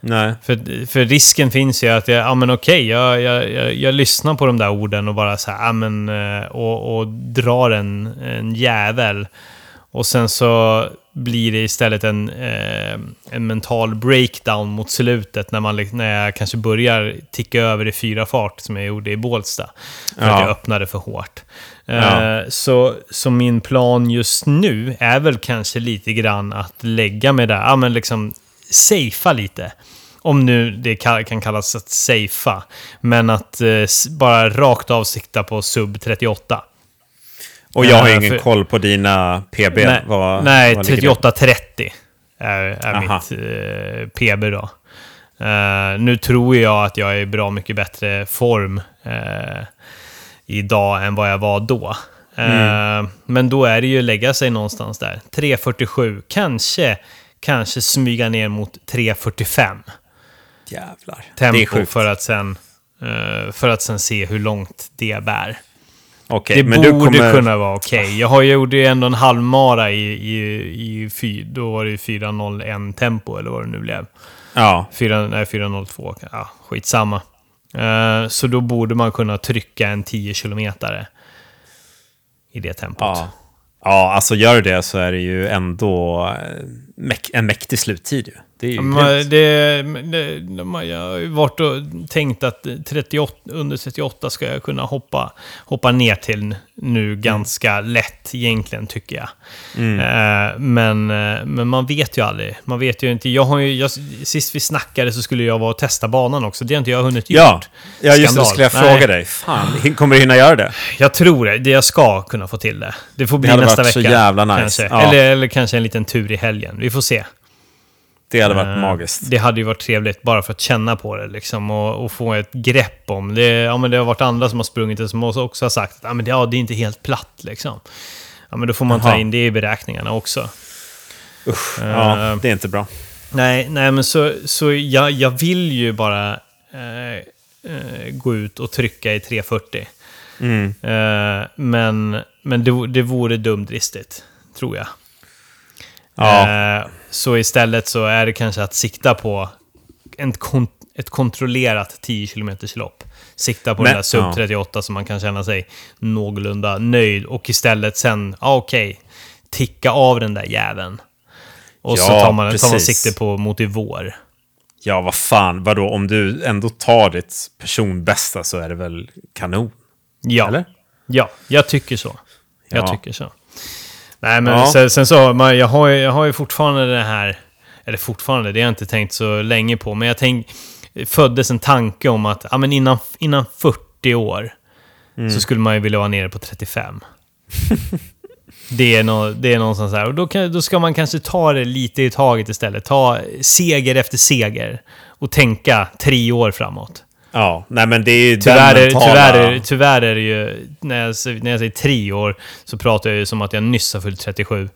Nej.
För, för risken finns ju att jag, ja men okej, jag, jag, jag, jag lyssnar på de där orden och bara så här, ja men, eh, och, och drar en, en jävel. Och sen så blir det istället en, eh, en mental breakdown mot slutet när, man, när jag kanske börjar ticka över i fyra fart som jag gjorde i Bålsta. För att
Ja.
jag öppnade för hårt.
Ja.
Eh, så, så min plan just nu är väl kanske lite grann att lägga mig där, ja men liksom safea lite. Om nu det ka- kan kallas att safea. Men att eh, bara rakt av sikta på sub 38.
Och jag har
Eh,
ingen
för-
koll på dina PB.
nej,
Vad,
nej
vad ligger det?
38-30 är, är
Aha.
mitt eh, PB då. Eh, nu tror jag att jag är i bra mycket bättre form eh, idag än vad jag var då. Eh, Men då är det ju lägga sig någonstans där. 3.47, kanske, kanske smyga ner mot 3.45
Jävlar. det är
tempo
sjukt.
för att, sen, eh, för att sen se hur långt det bär.
Okej,
Det
men
borde
du kommer...
kunna vara okej. Jag har ju gjort ju ändå en halvmara i, i, i fy, då var det ju 4.01 tempo eller vad det nu blev.
Ja,
4, nej, 4.02, ja, skitsamma. Uh, så då borde man kunna trycka en 10 kilometare i det tempot.
ja. Ja, alltså gör du det så är det ju ändå eh, en mäktig sluttid ju. Det är ju grymt.
det, det, jag har ju varit och tänkt att 38, under 38 ska jag kunna hoppa, hoppa ner till nu ganska lätt egentligen, tycker jag. Eh, men, eh, men man vet ju aldrig. Man vet ju inte. Jag har ju, jag, sist vi snackade så skulle jag vara och testa banan också. Det har inte jag hunnit
Ja,
gjort.
ja just det,
Skandal.
då skulle jag
Nej.
fråga dig. Fan, kommer du hinna göra det?
Jag tror det. det. Jag ska kunna få till det. Det får bli
Det hade
nästa
varit så
vecka.
jävla nice.
Kanske.
Ja.
Eller, eller kanske en liten tur i helgen. Vi får se.
Det hade varit
Eh,
magiskt.
Det hade ju varit trevligt bara för att känna på det liksom, och, och få ett grepp om det. Ja, men det har varit andra som har sprungit det som också har sagt att ja, men det, ja, det är inte helt platt. Liksom. Ja, men då får man ta
Jaha.
in det i beräkningarna också.
Usch,
eh,
ja, det är inte bra.
Nej, nej men så, så jag, jag vill ju bara eh, eh, gå ut och trycka i 340.
Mm.
Eh, men men det, det vore dumdristigt, tror jag.
Ja.
Eh, så istället så är det kanske att sikta på en kon ett kontrollerat 10 km lopp. Sikta på
Men-
den där sub
ja.
38 så man kan känna sig någorlunda nöjd. Och istället sen, ja okej, ticka av den där jäveln. Och så
Ja,
tar man, tar man sikte på mot i vår.
Ja, vad fan, vadå? Om du ändå tar ditt personbästa så är det väl kanon?
Ja,
Eller?
ja jag tycker så. Jag
Ja.
tycker så. Nej, men
Ja.
sen, sen så, man, jag, har, ju- jag har ju fortfarande det här... Eller fortfarande, det har jag inte tänkt så länge på. Men jag tänk, föddes en tanke om att ja, men innan, innan 40 år
Mm.
så skulle man ju vilja vara nere på 35. det, är nå, det är någonstans här. Och då, kan, då ska man kanske ta det lite i taget istället. Ta seger efter seger. Och tänka tre år framåt.
Ja, nej men det är ju
Tyvärr,
den
är,
mentala...
tyvärr, är, tyvärr är det ju, när jag, när jag säger tre år, så pratar jag ju som att jag nyss har fyllt 37.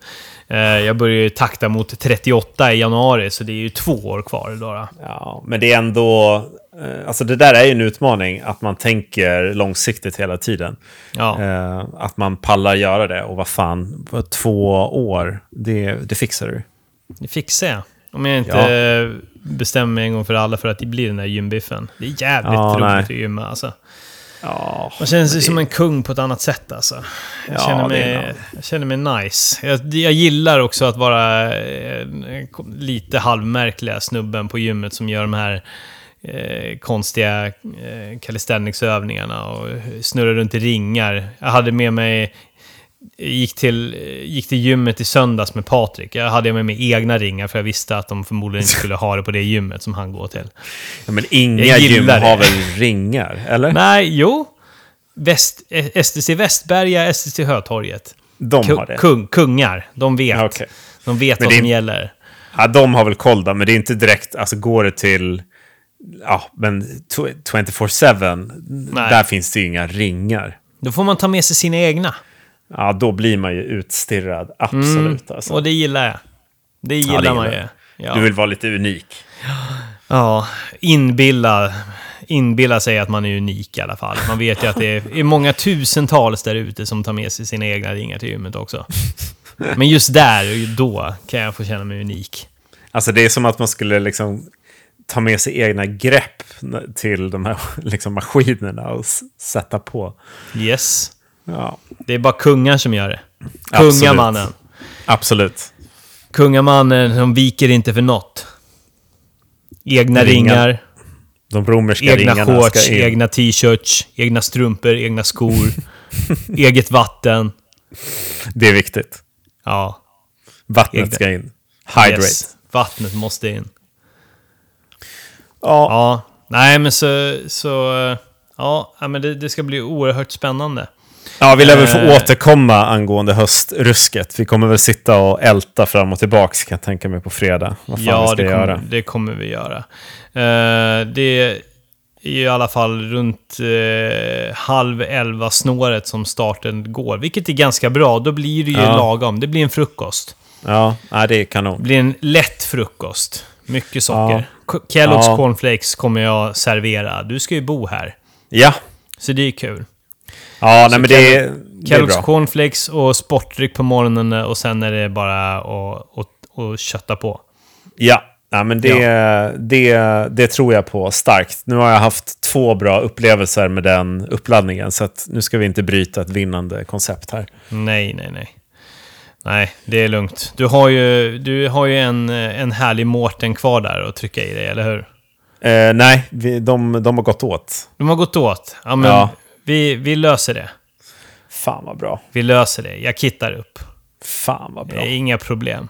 Eh, jag börjar ju takta mot 38 i januari, så det är ju två år kvar då.
Ja, men det är ändå... eh, Alltså det där är ju en utmaning, att man tänker långsiktigt hela tiden.
Ja.
Eh, att man pallar göra det. Och vad fan, två år, det, det fixar du.
Det fixar jag. Om jag inte eh, bestämmer mig en gång för alla för att det blir den där gymbiffen. Det är jävligt
Ja,
roligt
nej.
att gymma alltså.
Ja,
Man känner sig som en kung på ett annat sätt alltså. Jag,
Ja,
känner,
det är
mig,
bra.
jag känner mig nice. Jag, jag gillar också att vara eh, lite halvmärkliga snubben på gymmet som gör de här eh, konstiga eh, calisthenics-övningarna och snurrar runt i ringar. Jag hade med mig... Gick till, gick till gymmet i söndags med Patrik. Jag hade med mig egna ringar för jag visste att de förmodligen inte skulle ha det på det gymmet som han går till.
Ja, men inga gym
det.
har väl ringar? Eller?
Nej, jo. Väst, eh, STC Västberga, STC Hötorget.
De har det.
Kung, kungar. De vet.
Ja, okej.
De vet
Men
vad som gäller.
Ja, de har väl koll då, men det är inte direkt, alltså går det till, ja, men tw- 24-7, där finns det ju inga ringar.
Då får man ta med sig sina egna.
Ja, då blir man ju utstirrad, absolut. Alltså.
Och det gillar jag. Det gillar
gillar
man ju. Ja.
Du vill vara lite unik.
ja, inbilla, inbilla sig att man är unik i alla fall. Man vet ju att det är, många tusentals där ute som tar med sig sina egna ringar till gymmet också. Men just där, då, kan jag få känna mig unik.
Alltså det är som att man skulle liksom ta med sig egna grepp till de här liksom, maskinerna och sätta på.
Yes.
Ja,
Det är bara kungar som gör det.
Absolut.
Kungamannen.
absolut.
Kungamannen som viker inte för något. Egna
Ringar.
ringar,
De romerska
egna
ringarna
shorts,
ska in.
egna t-shirts, egna strumpor, egna skor, eget vatten.
Det är viktigt.
Ja,
Vattnet
Egna.
ska in. Hydrate.
yes. Vattnet måste in.
Ja,
Ja, nej men så... så eh, ja, ja, men det, det ska bli oerhört spännande.
Ja, vi lär väl få
Eh.
återkomma angående höstrusket. Vi kommer väl sitta och älta fram och tillbaka, kan jag tänka mig, på fredag. Vad fan vi
Ja,
ska
det kommer,
göra.
det kommer vi göra. Eh, det är i alla fall runt eh, halv elva snåret som starten går, vilket är ganska bra. Då blir det ju
Ja.
lagom. Det blir en frukost.
Ja, nej, det är
Det
kanon.
blir en lätt frukost. Mycket socker. K- Kellogg's
Ja.
cornflakes kommer jag servera. Du ska ju bo här.
Ja,
Så det är kul.
Ja nej, men det, är- det är bra.
cornflakes och sportdryck på morgonen och sen är det bara att, att, att kötta på.
Ja, nej, men det, det, det tror jag på starkt. Nu har jag haft två bra upplevelser med den uppladdningen, så nu ska vi inte bryta ett vinnande koncept här.
Nej, nej, nej. Nej, det är lugnt. Du har ju, du har ju en, en härlig Mårten kvar där att trycka i dig, eller hur?
Eh, nej, vi, de, de har gått åt.
De har gått åt. Ja, men
Ja.
Vi, vi löser det.
Fan vad bra.
Vi löser det. Jag kittar upp.
Fan vad bra.
inga problem.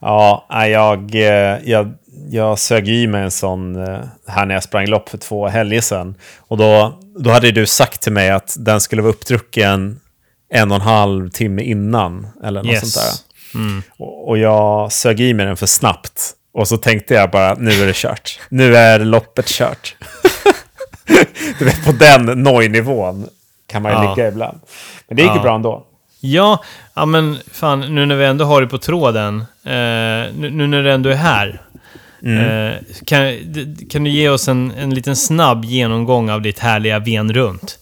Ja, jag, eh, jag, jag sög i mig en sån eh, här när jag sprang lopp för två helger sedan. Och då, då hade du sagt till mig att den skulle vara uppdrucken en och en halv timme innan. Eller något sånt där.
Yes. Mm.
Och, och jag sög i mig den för snabbt. Och så tänkte jag bara, nu är det kört. Nu är loppet kört. du vet, på den noj-nivån kan man ju
Ja.
ligga ibland. Men det gick ju
Ja.
bra ändå.
Ja, ja, men fan, nu när vi ändå har det på tråden. Eh, nu, nu när du ändå är här.
Mm.
Eh, kan, kan du ge oss en, en liten snabb genomgång av ditt härliga Ven runt?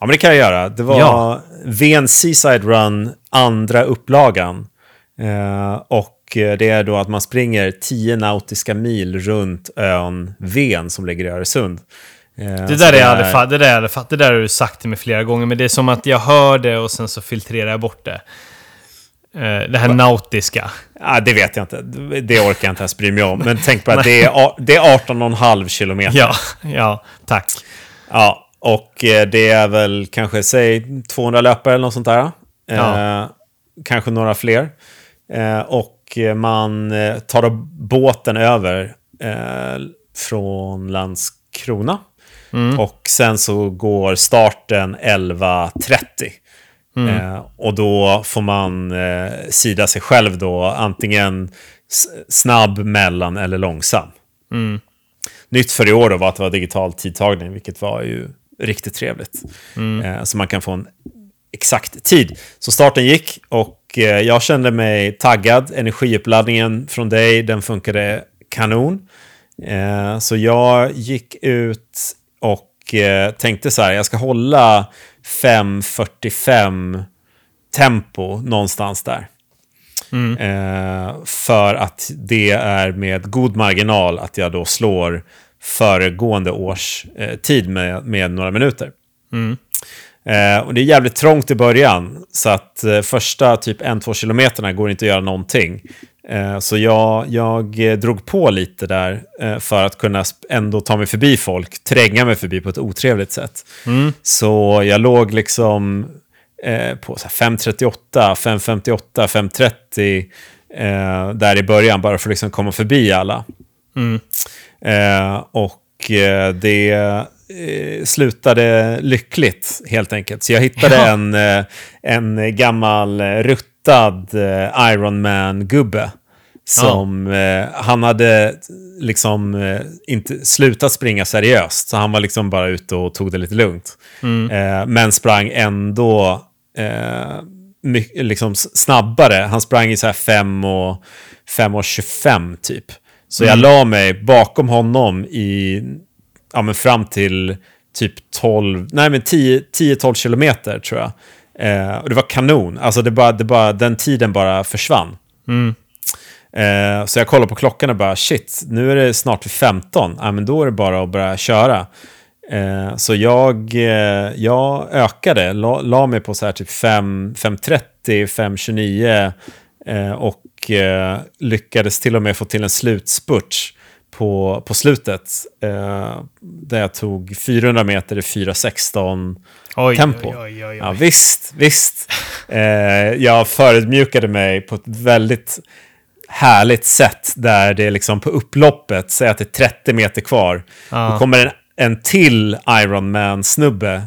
Ja, men det kan jag göra. Det var
Ja.
Ven Seaside Run, andra upplagan. Eh, och eh, det är då att man springer 10 nautiska mil runt ön Ven som ligger i Öresund. Eh,
Det
så
där, är jag aldrig fatt, det, där är jag aldrig fatt, det där har du sagt till mig flera gånger, men det är som att jag hör det och sen så filtrerar jag bort det. Eh, det här nautiska.
Ja, det vet jag inte. Det orkar jag inte ens bry mig om. Men tänk på att det är, det är 18,5 kilometer.
Ja, ja, tack.
Ja, och eh, det är väl kanske, säg 200 löpare eller något sånt där.
Ja.
Eh, kanske några fler. Eh, och man tar då båten över eh, från Landskrona. Och sen så går starten 11.30. Eh, och då får man eh, sida sig själv då, antingen snabb, mellan eller långsam. Nytt för i år då var att det var digital tidtagning, vilket var ju riktigt trevligt. Eh, så man kan få en exakt tid. Så starten gick och eh, jag kände mig taggad. Energiuppladdningen från dig, den funkade kanon. Eh, så jag gick ut och eh, tänkte så här, jag ska hålla 5.45 tempo någonstans där. Eh, för att det är med god marginal att jag då slår föregående års eh, tid med, med några minuter. Eh, och det är jävligt trångt i början, så att eh, första typ 1-2 kilometerna går inte att göra någonting. Eh, så jag, jag eh, drog på lite där eh, för att kunna ändå ta mig förbi folk, tränga mig förbi på ett otrevligt sätt. Så jag låg liksom på så här 5.38, 5.58, 5.30 eh, där i början, bara för att liksom komma förbi alla. Eh, och det slutade lyckligt, helt enkelt. Så jag hittade
Ja.
en, en gammal eh, ruttad eh, Ironman-gubbe. Som eh, han hade liksom eh, inte slutat springa seriöst. Så han var liksom bara ute och tog det lite lugnt. Eh, men sprang ändå eh, my, liksom snabbare. Han sprang i så här 5 och, 5 och 25 typ. Så jag la mig bakom honom i, ja men fram till typ 12, nej men 10 10-12 kilometer tror jag. Eh, och det var kanon. Alltså det bara, det bara, den tiden bara försvann. Eh, så jag kollade på klockan och bara shit, nu är det snart vid 15. Ja, men då är det bara att börja köra. Eh, så jag, eh, jag ökade, la, la mig på så här typ 5, 5.30, 5.29 eh, och eh, lyckades till och med få till en slutspurt på, på slutet. Eh, där jag tog 400 meter i 4.16
Oj,
tempo.
oj, oj, oj.
Ja, visst, visst. Eh, jag förödmjukade mig på ett väldigt härligt sätt där det är liksom på upploppet, säg att det är 30 meter kvar,
Ja.
då kommer en, en till Ironman-snubbe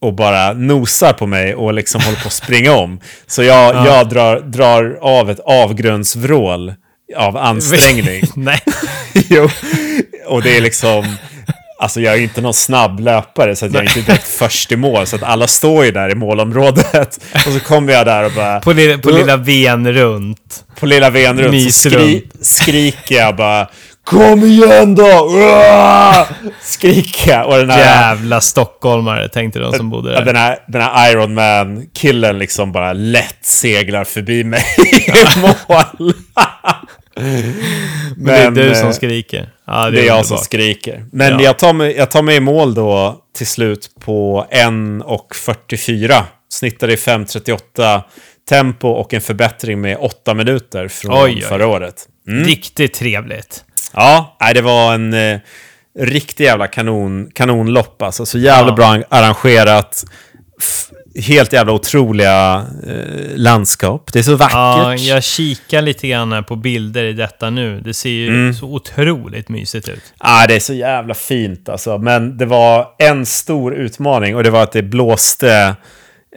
och bara nosar på mig och liksom håller på att springa om. Så jag, jag drar, drar av ett avgrundsvrål av ansträngning.
Nej.
jo. Och det är liksom... Alltså jag är inte någon snabb löpare så att jag är inte direkt först i mål. Så att alla står ju där i målområdet. Och så kommer jag där och bara...
På, lilla, på lilla ven runt.
på lilla ven runt så skri,
runt.
skriker jag bara Kom igen då! Uah! Skriker jag. Och den här,
Jävla stockholmare, tänkte de som bodde där.
den här, den här Iron Man-killen liksom bara lätt seglar förbi mig i mål.
Men det är du
eh,
som skriker. Ja,
Det är jag som skriker. Men
Ja.
jag, tar mig, jag tar mig i mål då till slut på 1.44. Snittade i 5.38 tempo och en förbättring med 8 minuter från
Oj, oj, oj.
förra året. Mm.
Riktigt trevligt.
Ja, det var en eh, riktig jävla kanon, kanonlopp. Alltså. Så jävla
Ja.
bra arrangerat. Helt jävla otroliga eh, landskap. Det är så vackert.
Ja, jag kikar lite grann på bilder i detta nu. Det ser ju
Mm.
så otroligt mysigt ut.
Ah, det är så jävla fint alltså. Men det var en stor utmaning och det var att det blåste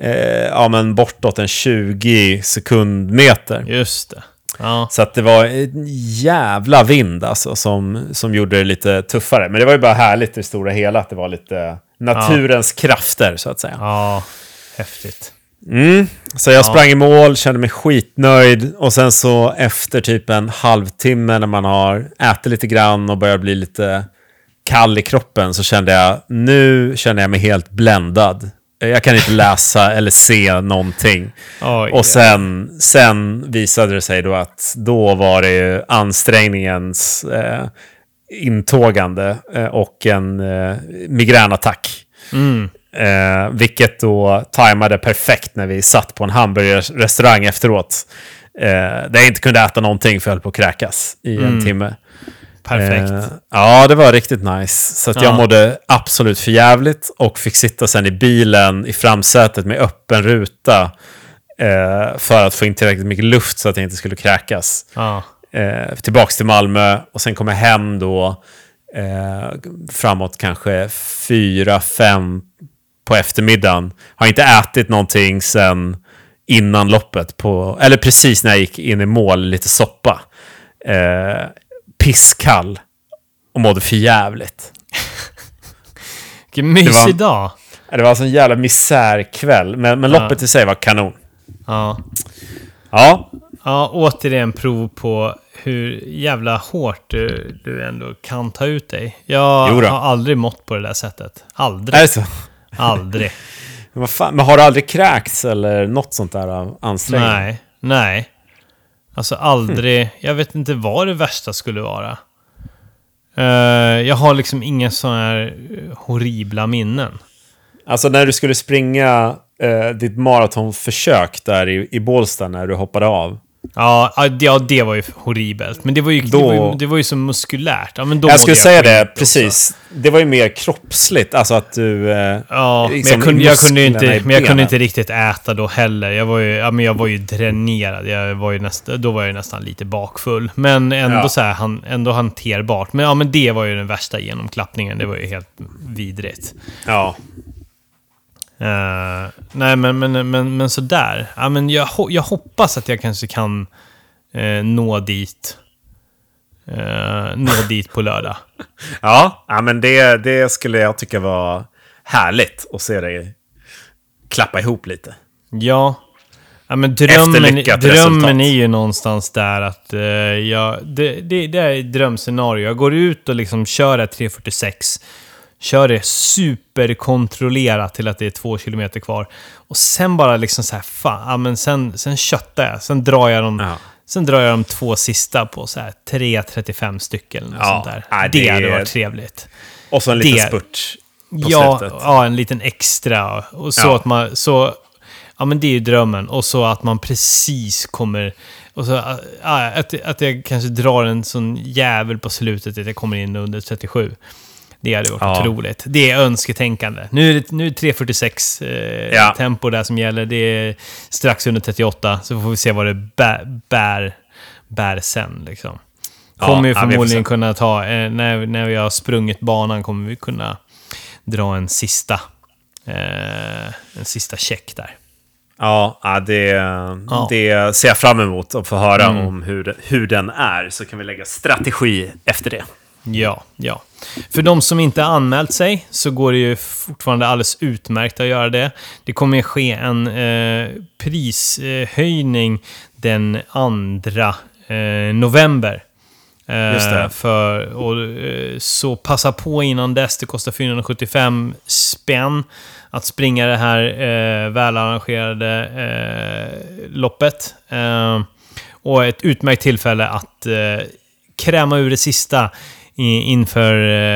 eh, ja, men bortåt en 20 sekundmeter.
Just det. Ja.
Så att det var en jävla vind alltså som, som gjorde det lite tuffare. Men det var ju bara härligt i det stora hela att det var lite naturens krafter så att säga.
ja, häftigt.
Mm. Så jag sprang i mål, kände mig skitnöjd och sen så efter typ en halvtimme när man har ätit lite grann och börjar bli lite kall i kroppen så kände jag nu känner jag mig helt bländad. Jag kan inte läsa eller se någonting.
Oj,
Och sen, sen visade det sig då att då var det ju ansträngningens eh, intågande eh, och en eh, migränattack.
Mm.
Eh, vilket då tajmade perfekt när vi satt på en hamburgerrestaurang efteråt. Eh, där jag inte kunde äta någonting för jag höll på att kräkas i en timme.
Perfekt.
Eh, ja, det var riktigt nice. Så jag
Ja.
mådde absolut för jävligt och fick sitta sen i bilen i framsätet med öppen ruta Eh, för att få in tillräckligt mycket luft så att jag inte skulle kräkas.
Ja.
Eh, tillbaks till Malmö och sen kom jag hem då eh, framåt kanske fyra, fem på eftermiddagen. Har inte ätit någonting sen innan loppet, på, eller precis när jag gick in i mål, lite soppa. Eh, pisskall och mådde för jävligt.
Vilken mysig
Det var-
dag.
Det var alltså en jävla misärkväll, men, men
Ja.
loppet i sig var kanon.
Ja.
Ja,
ja, återigen prov på hur jävla hårt du, du ändå kan ta ut dig. Jag har aldrig mått på det där sättet.
är
Aldrig.
det så?
Aldrig.
Men, fan, men har du aldrig kräkts eller något sånt där av ansträngning?
Nej, nej. Alltså aldrig. Jag vet inte vad det värsta skulle vara. Eh, jag har liksom inga sådana här eh, horribla minnen.
Alltså när du skulle springa eh, ditt maratonförsök där i, i Bålsta när du hoppade av.
Ja, ja, det- det var ju horribelt. Men det var ju, det
Då-
var ju, det var ju så muskulärt. Ja, men då
jag skulle säga det,
också.
precis. Det var ju mer kroppsligt, alltså att du... Eh,
Ja,
liksom
men jag kunde, jag kunde, inte, men jag kunde inte riktigt äta då heller. Jag var ju, ja, men jag var ju dränerad. Jag var ju nästa, då var jag nästan lite bakfull. Men ändå,
Ja.
så här, han, ändå hanterbart. Men, ja, men det var ju den värsta genomklappningen. Det var ju helt vidrigt.
Ja.
Eh, nej, men, men, men, men sådär. Ja, men jag, jag hoppas att jag kanske kan eh, nå dit. Eh, nå dit på lördag.
Ja, ja men det, det skulle jag tycka var härligt att se dig klappa ihop lite.
Ja. ja men drömmen, drömmen är ju någonstans där att uh, jag, det, det, det är ett drömscenario. Jag går ut och liksom kör ett 346. Kör det superkontrollerat till att det är två kilometer kvar. Och sen bara liksom så här, fan, ja, men sen, sen köttar jag. Sen drar jag de,
Ja.
sen drar jag de två sista på så här 3.35 stycken.
Ja,
sånt där.
nej,
det,
det
hade varit trevligt.
Och så en liten
Det-
spurt på
Ja,
slutet.
ja, en liten extra. Och så
Ja.
att man... Så, ja, men det är ju drömmen. Och så att man precis kommer... Och så att, att jag kanske drar en sån jävel på slutet att jag kommer in under 37. Det hade varit
Ja.
otroligt. Det är önsketänkande. Nu är det, nu är det 3.46 eh,
Ja.
tempo där som gäller. Det är strax under 38. Så får vi se vad det bär, bär, bär sen. Liksom.
Ja,
Kommer
ja, vi
förmodligen kunna ta, eh, när, när vi har sprungit banan kommer vi kunna dra en sista, eh, en sista check där.
Ja, ja, det, det ser jag fram emot att få höra
Mm.
om hur, hur den är. Så kan vi lägga strategi efter det.
Ja, ja. För de som inte anmält sig så går det ju fortfarande alldeles utmärkt att göra det. Det kommer ske en eh, prishöjning den 2 eh, november. Eh,
Just det.
För, och, eh, så passa på innan dess. Det kostar 475 spänn att springa det här eh, välarrangerade eh, loppet. Eh, och ett utmärkt tillfälle att eh, kräma ur det sista inför,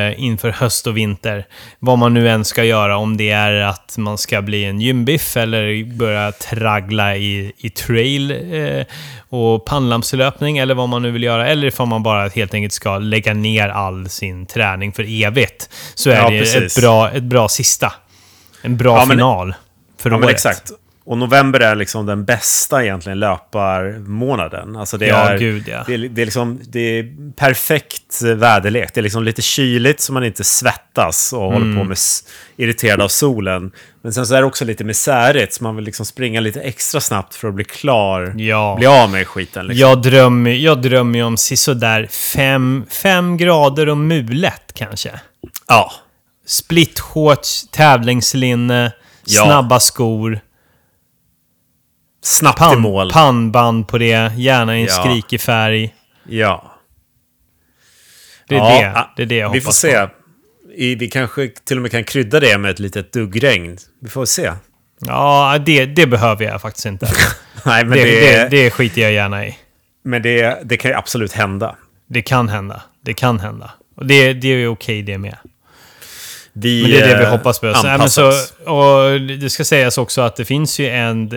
eh, inför höst och vinter. Vad man nu än ska göra, om det är att man ska bli en gymbiff eller börja traggla i, i trail eh, och pannlampslöpning eller vad man nu vill göra. Eller ifall man bara helt enkelt ska lägga ner all sin träning för evigt. Så är
Ja,
det
precis.
ett bra, ett bra sista. En bra
Ja, men-
final för
Ja,
året.
exakt. Och november är liksom den bästa egentligen löparmånaden. Alltså det
Ja,
är,
gud, ja.
Det det är liksom det är perfekt väderlek. Det är liksom lite kyligt så man inte svettas och håller
Mm.
på med s- irriterad av solen. Men sen så är det också lite misärigt så man vill liksom springa lite extra snabbt för att bli klar.
Ja.
Bli av med skiten liksom.
Jag drömmer, jag drömmer ju om sådär fem, fem grader och mulet kanske.
Ja.
Splitshorts, tävlingslinne,
Ja.
snabba skor,
Snabbt i
pan,
mål.
pannband på det, gärna i en
Ja.
skrikig färg.
Ja.
Det är,
Ja,
det,
ah,
det är det jag
Vi
hoppas
får se.
på.
I, vi kanske till och med kan krydda det med ett litet duggregn. Vi får se.
Ja, det, det behöver jag faktiskt inte.
Nej, men
det,
det,
det, det skiter jag gärna i.
men det, det kan ju absolut hända.
Det kan hända. Det kan hända. Och det, det är okej det med.
Vi,
Men det är det vi
eh,
hoppas på.
Anpassar
så, och det ska sägas också att det finns ju en,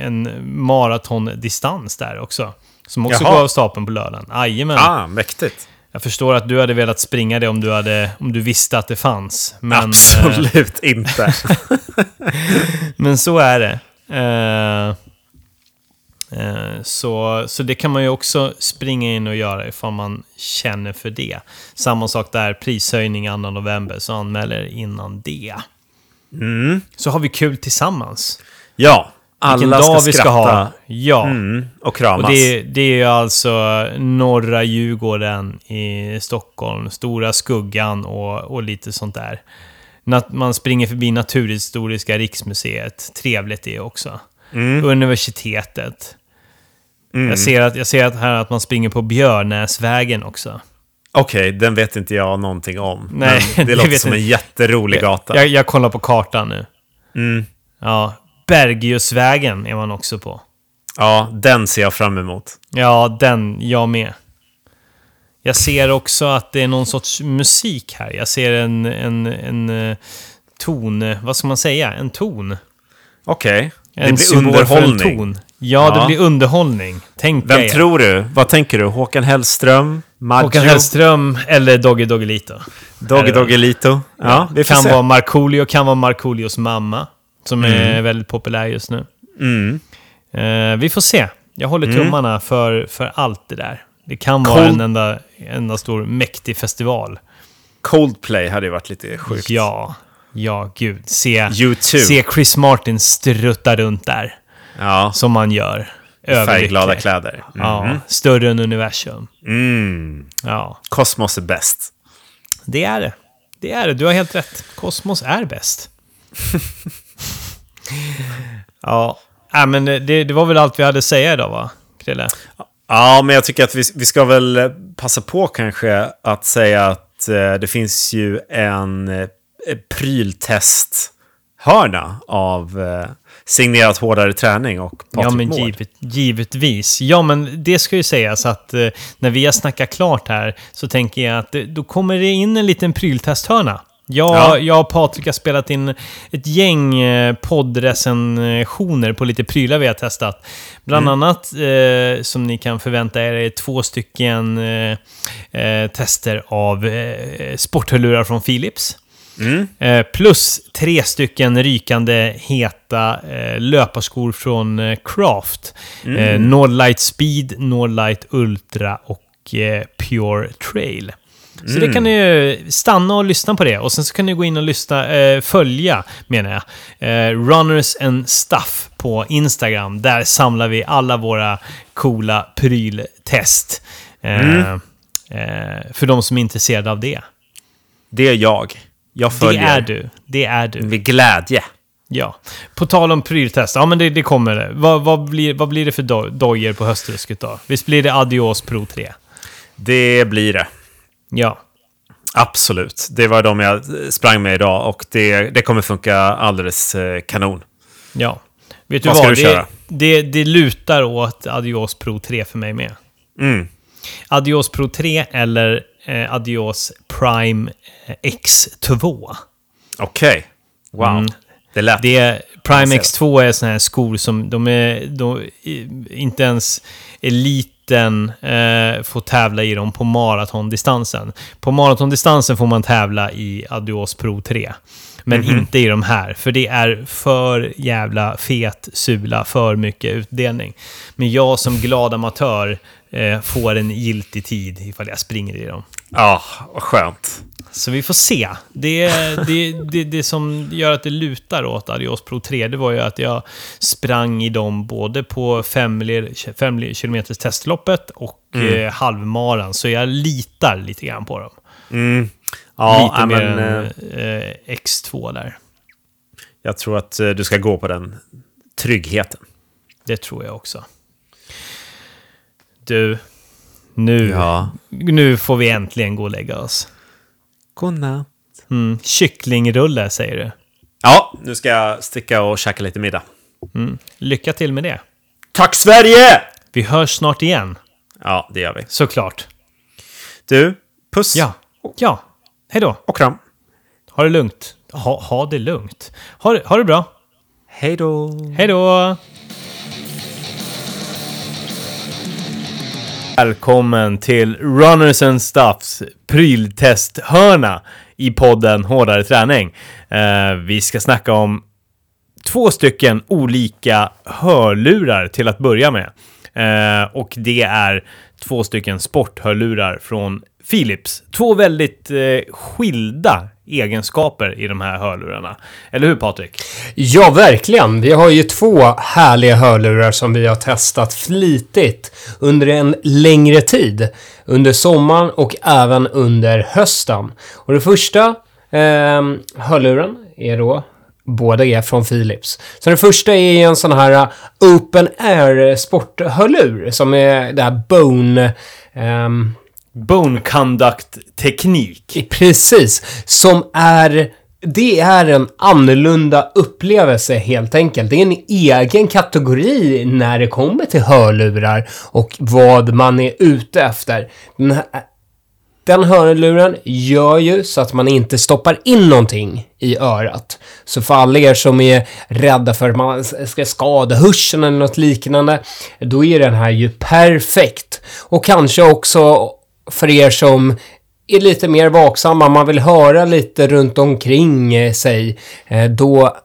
en maratondistans där också. Som också
Jaha.
går av stapeln på lördagen. Jajamän.
Ah, mäktigt.
Jag förstår att du hade velat springa det om du, hade, om du visste att det fanns. Men, eh,
Absolut inte.
men så är det. Eh, Eh, Så, så det kan man ju också springa in och göra ifall man känner för det. Samma sak där, prishöjning 2 november, så anmäler innan det. Så har vi kul tillsammans.
Ja, alla ska
dag vi ska
skratta
ha. Ja.
mm, och kramas.
Och det, det är ju alltså norra Djurgården i Stockholm, Stora Skuggan och, och lite sånt där. Man springer förbi Naturhistoriska riksmuseet, trevligt det också.
Mm.
Universitetet. Jag, ser att, jag ser att här att man springer på Björnäsvägen också.
Okej, den vet inte jag någonting om.
Nej,
men
det
det låter som
inte.
en jätterolig gata.
Jag, jag kollar på kartan nu.
Mm.
Ja, Bergiusvägen är man också på.
Ja, den ser jag fram emot.
Ja, den, jag med. Jag ser också att det är någon sorts musik här. Jag ser en, en, en eh, ton, vad ska man säga? En ton.
Okej, det
En
blir
symbol för en
underhållning.
ton. Ja, det
Ja.
blir underhållning. Tänk
Vem
dig.
tror du? Vad tänker du? Håkan Hellström? Maggio?
Håkan Hellström eller Doggy Doggelito.
Doggy Doggelito? Ja, vi får
kan
se.
vara Markoolio, kan vara Markoolios mamma. Som är väldigt populär just nu.
Mm.
Eh, vi får se. Jag håller tummarna för, för allt det där. Det kan vara
Cold-
en enda, enda stor mäktig festival.
Coldplay hade ju varit lite sjukt.
Ja, ja gud. Se,
U2.
se Chris Martin strutta runt där.
Ja,
Som man gör.
färgglada kläder. Mm.
Ja, större än universum.
Mm.
Ja,
Kosmos är bäst.
det är det. Det är det. Du har helt rätt. Kosmos är bäst. ja, äh, men det, det var väl allt vi hade att säga idag, va? Krille?
Ja, men jag tycker att vi, vi ska väl passa på kanske att säga att eh, det finns ju en eh, pryltest-hörna av eh, signerat hårdare träning och Patrik
Ja, men givet, givetvis. Ja, men det ska ju sägas att eh, när vi har snackat klart här så tänker jag att eh, då kommer det in en liten pryltesthörna. Jag,
Ja.
jag och Patrik har spelat in ett gäng eh, poddrecensioner på lite prylar vi har testat. Bland annat, eh, som ni kan förvänta er, är två stycken eh, eh, tester av eh, sporthörlurar från Philips. Eh, plus tre stycken rykande heta eh, löparskor från eh, Craft. Eh, Nordlight Speed, Nordlight Ultra och Pure Trail. Så det kan ni ju stanna och lyssna på det. Och sen så kan ni gå in och lyssna, följa, menar jag, Runners and Stuff på Instagram. Där samlar vi alla våra coola pryltest. Eh, för de som är intresserade av det.
Det är jag. Jag
Det
följer
är du. Det är du.
med glädje.
Ja. På tal om pryltest. Ja, men det, det kommer det. Vad, vad, blir, vad blir det för do- dojor på höstrusket då? Visst blir det Adios Pro 3?
Det blir det.
Ja.
Absolut. Det var de jag sprang med idag och det, det kommer funka alldeles eh, kanon.
Ja. Vet du
Vad
vad?
du
det,
köra?
Det, det lutar åt Adios Pro 3 för mig med.
Mm.
Adios Pro 3 eller eh, Adios Prime eh, X2.
Okej. Wow.
Mm.
Det lät...
Det, Prime
ser
X2 är såna här skor som de är... De, inte ens eliten eh, får tävla i dem på maratondistansen. På maratondistansen får man tävla i Adios Pro 3. Men inte i de här, för det är för jävla fet sula, för mycket utdelning. Men jag som glad amatör eh, får en giltig tid ifall jag springer i dem.
Ja, vad skönt.
Så vi får se. Det, det, det, det som gör att det lutar åt Adios Pro 3, det var ju att jag sprang i dem både på 5 km testloppet och eh, halvmaran. Så jag litar lite grann på dem.
Mm. Ja,
lite
ja,
mer
men,
än
eh,
eh, X2 där.
jag tror att eh, du ska gå på den tryggheten.
Det tror jag också. Du, nu,
Ja.
nu får vi äntligen gå och lägga oss.
Godnatt.
Mm. Kycklingrulle, säger du.
Ja, nu ska jag sticka och käka lite middag.
Mm. Lycka till med det.
Tack Sverige!
Vi hörs snart igen,
Ja, det gör vi.
såklart.
Du, puss
Ja, ja. Hej då.
och kram.
Ha det lugnt. Ha, ha det lugnt. Ha, ha det bra.
Hej då.
Hej då! Välkommen till Runners and Stuffs pryltesthörna i podden Hårdare träning. Eh, vi ska snacka om två stycken olika hörlurar till att börja med. Eh, och det är två stycken sporthörlurar från Philips. Två väldigt eh, skilda egenskaper i de här hörlurarna. Eller hur Patrik?
Ja, verkligen. Vi har ju två härliga hörlurar som vi har testat flitigt under en längre tid. Under sommaren och även under hösten. Och det första eh, hörluren är då Båda är från Philips. Så den första är en sån här eh, Open Air sporthörlur som är det här Bone... Um,
Bone Conduct-teknik.
Precis. Som är... Det är en annorlunda upplevelse helt enkelt. Det är en egen kategori när det kommer till hörlurar och vad man är ute efter. Den, här, den hörluren gör ju så att man inte stoppar in någonting i örat. Så för alla er som är rädda för att man ska skada hörseln eller något liknande, då är den här ju perfekt. Och kanske också för er som är lite mer vaksamma, man vill höra lite runt omkring eh, sig, eh, då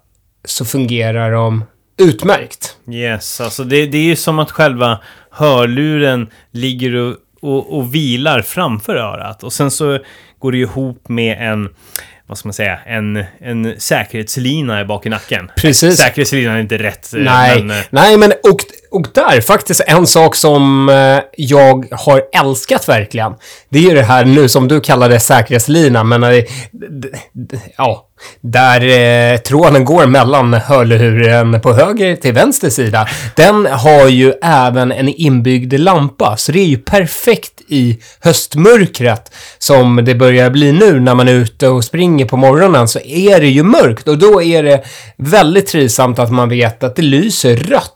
så fungerar de utmärkt.
Yes, alltså det, det är ju som att själva hörluren ligger och, och, och vilar framför örat. Och sen så går det ihop med en vad ska man säga, en, en säkerhetslina bak i nacken.
Precis.
Säkerhetslinan är inte rätt.
Eh, Nej, men, Nej, men och, och där faktiskt en sak som eh, jag har älskat verkligen. Det är ju det här nu som du kallar det säkerhetslina, men ja, där eh, tråden går mellan hörluren på höger till vänster sida. Den har ju även en inbyggd lampa, så det är ju perfekt i höstmörkret som det börjar bli nu när man är ute och springer på morgonen så är det ju mörkt och då är det väldigt trivsamt att man vet att det lyser rött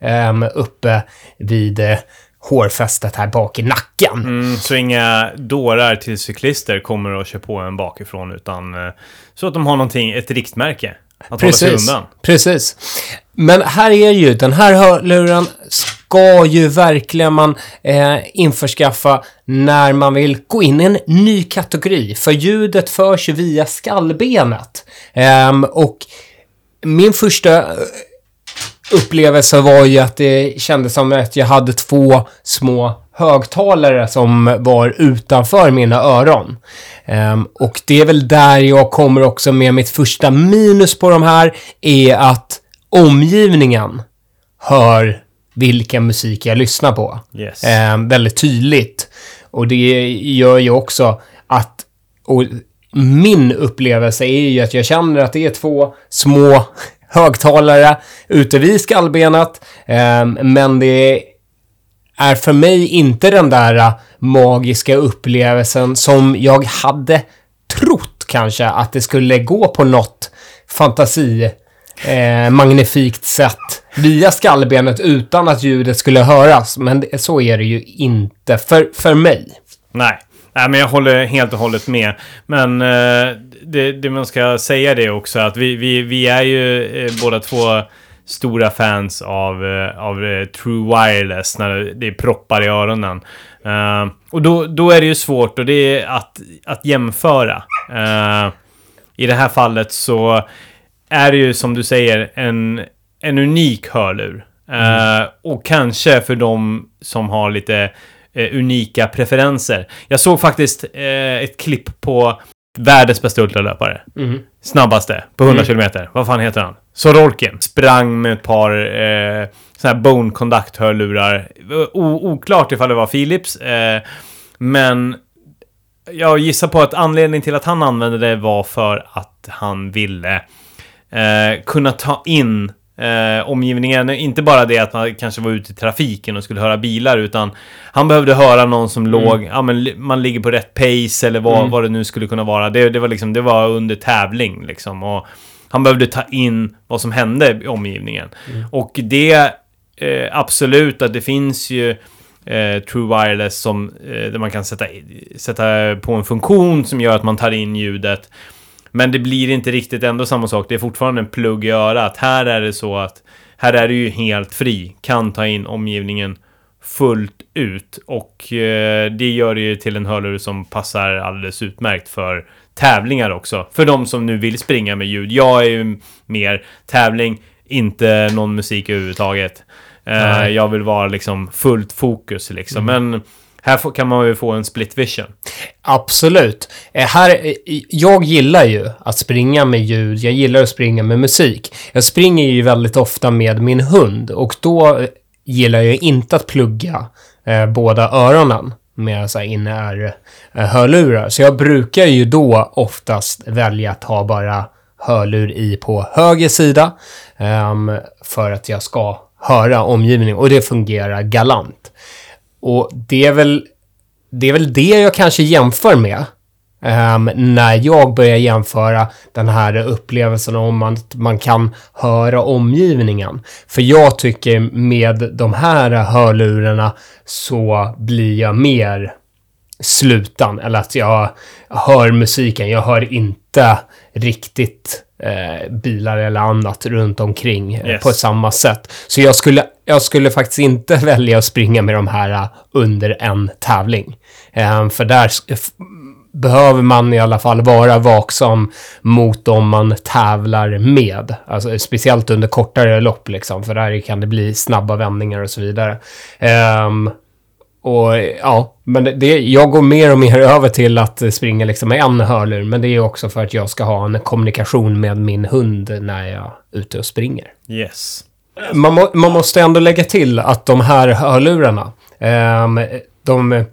eh, uppe vid eh, hårfästet här bak i nacken.
Mm, så inga dårar till cyklister kommer och kör på en bakifrån utan eh, så att de har någonting, ett riktmärke. Att
Precis.
hålla sig undan.
Precis. Men här är ju, den här hörluren ska ju verkligen man eh, införskaffa när man vill gå in i en ny kategori. För ljudet förs ju via skallbenet. Eh, och min första upplevelse var ju att det kändes som att jag hade två små högtalare som var utanför mina öron. Um, och det är väl där jag kommer också med mitt första minus på de här, är att omgivningen hör vilken musik jag lyssnar på.
Yes.
Um, väldigt tydligt. Och det gör ju också att, och min upplevelse är ju att jag känner att det är två små högtalare ute vid skallbenet. Ehm, men det är för mig inte den där magiska upplevelsen som jag hade trott kanske att det skulle gå på något fantasi eh, magnifikt sätt via skallbenet utan att ljudet skulle höras. Men det, så är det ju inte för, för mig.
Nej. Nej, men jag håller helt och hållet med. Men eh, det, det, man ska säga det också att vi, vi, vi är ju eh, båda två stora fans av, eh, av eh, True Wireless när det är proppar i öronen. Uh, och då, då är det ju svårt och det är att, att jämföra. Uh, I det här fallet så är det ju som du säger en, en unik hörlur. Uh, mm. Och kanske för de som har lite unika preferenser. Jag såg faktiskt ett klipp på världens bästa ultralöpare. Mm. Snabbaste på 100 mm. km. Vad fan heter han? Sorokin. Sprang med ett par eh, såna här Bone Conduct-hörlurar. Oklart ifall det var Philips. Eh, men jag gissar på att anledningen till att han använde det var för att han ville eh, kunna ta in eh, omgivningen. Inte bara det att man kanske var ute i trafiken och skulle höra bilar, utan han behövde höra någon som mm. låg, ja men man ligger på rätt pace eller vad, mm. vad det nu skulle kunna vara. Det, det, var liksom, det var under tävling liksom. Och han behövde ta in vad som hände i omgivningen. Mm. Och det, eh, absolut att det finns ju eh, True Wireless som, eh, där man kan sätta, sätta på en funktion som gör att man tar in ljudet. Men det blir inte riktigt ändå samma sak. Det är fortfarande en plugg i örat. Här är det så att här är du ju helt fri. Kan ta in omgivningen fullt ut. Och eh, det gör det ju till en hörlur som passar alldeles utmärkt för tävlingar också. För de som nu vill springa med ljud. Jag är ju mer tävling, inte någon musik överhuvudtaget. Eh, jag vill vara liksom fullt fokus liksom. Men här kan man ju få en split vision.
Absolut. Eh, här, eh, jag gillar ju att springa med ljud, jag gillar att springa med musik. Jag springer ju väldigt ofta med min hund och då eh, gillar jag inte att plugga eh, båda öronen med så här in-ear-hörlurar. Så jag brukar ju då oftast välja att ha bara hörlur i på höger sida um, för att jag ska höra omgivningen och det fungerar galant. Och det är väl det är väl det jag kanske jämför med. ehm, när jag börjar jämföra den här upplevelsen om att man kan höra omgivningen. För jag tycker med de här hörlurarna så blir jag mer slutan. Eller att jag hör musiken. Jag hör inte riktigt eh, bilar eller annat runt omkring eh,
Yes.
på samma sätt. Så jag skulle, jag skulle faktiskt inte välja att springa med de här äh, under en tävling. Ehm, för där behöver man i alla fall vara vaksam mot dem man tävlar med. Alltså, speciellt under kortare lopp, liksom, för där kan det bli snabba vändningar och så vidare. Um, och ja, men det- det, jag går mer och mer över till att springa liksom med en hörlur, men det är också för att jag ska ha en kommunikation med min hund när jag är ute och springer.
Yes.
Man, må, man måste ändå lägga till att de här hörlurarna, ehm, de,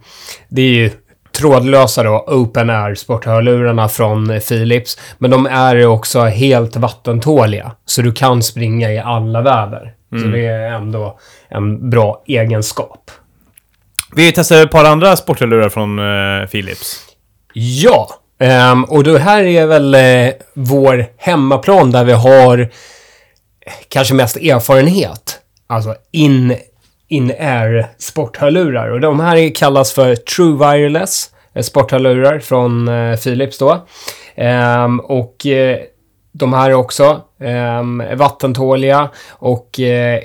det är ju trådlösa då, open air sporthörlurarna från Philips, men de är också helt vattentåliga, så du kan springa i alla väder. Så det är ändå en bra egenskap.
Vi testar ett par andra sporthörlurar från eh, Philips.
Ja, ehm, och det här är väl eh, vår hemmaplan där vi har eh, kanske mest erfarenhet. Alltså in, in-air sporthörlurar. Och de här kallas för True Wireless eh, sporthörlurar från eh, Philips då. Ehm, och eh, de här är också ehm, vattentåliga och eh,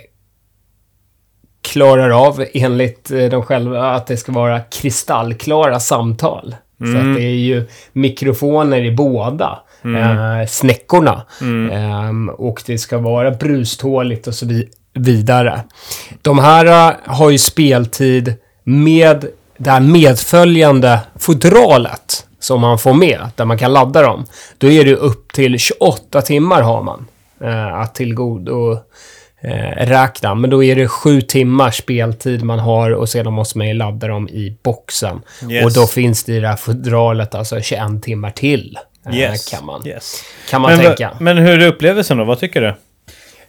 klarar av, enligt eh, de själva, att det ska vara kristallklara samtal. Så att det är ju mikrofoner i båda eh, snäckorna. Ehm, och det ska vara bruståligt och så vi- vidare. De här eh, har ju speltid med det här medföljande fodralet som man får med, där man kan ladda dem. Då är det upp till 28 timmar har man eh, att tillgodo eh, räkna. Men då är det sju timmars speltid man har och sedan måste man ju ladda dem i boxen.
Yes.
Och då finns det i det här fodralet alltså 21 timmar till. Eh,
Yes.
Kan man,
Yes.
kan man
Men,
tänka.
men hur är upplevelsen då? Vad tycker du?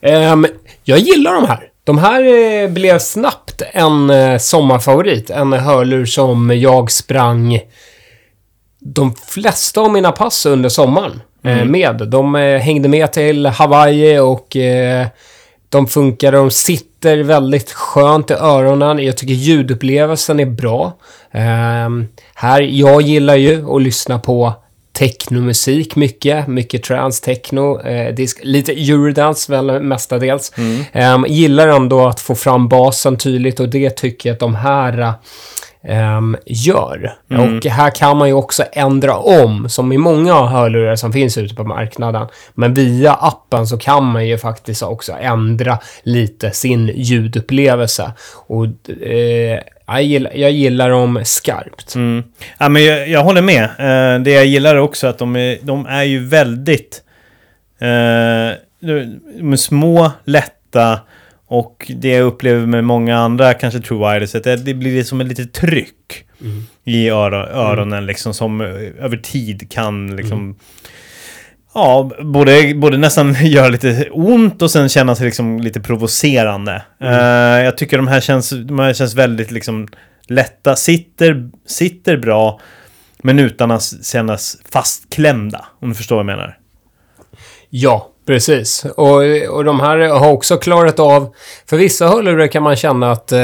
Ehm, jag gillar de här. De här eh, blev snabbt en eh, sommarfavorit. En hörlur som jag sprang de flesta av mina pass under sommaren eh, med. De hängde med till Hawaii och de funkar. De sitter väldigt skönt i öronen. Jag tycker ljudupplevelsen är bra. Ehm, här, jag gillar ju att lyssna på technomusik mycket. Mycket trance, techno, eh, disk, lite eurodance väl mestadels. Ehm, gillar ändå att få fram basen tydligt och det tycker jag att de här ehm, gör. Och här kan man ju också ändra om, som i många hörlurar som finns ute på marknaden. Men via appen så kan man ju faktiskt också ändra lite sin ljudupplevelse. Och eh, jag, gillar, jag gillar dem skarpt.
Mm. Ja, men jag, jag håller med. Eh, det jag gillar är också att de är, de är ju väldigt... Eh, de är små, lätta och det jag upplever med många andra, kanske True Wireless, att det, det blir som ett litet tryck i öron, öronen liksom som eh, över tid kan liksom... Ja, både, både nästan göra lite ont och sen kännas liksom lite provocerande. Eh, jag tycker de här känns, de här känns väldigt liksom lätta, sitter, sitter bra, men utan att kännas fastklämda. Om du förstår vad jag menar.
Ja, precis. Och, och de här har också klarat av... För vissa hörlurar kan man känna att eh,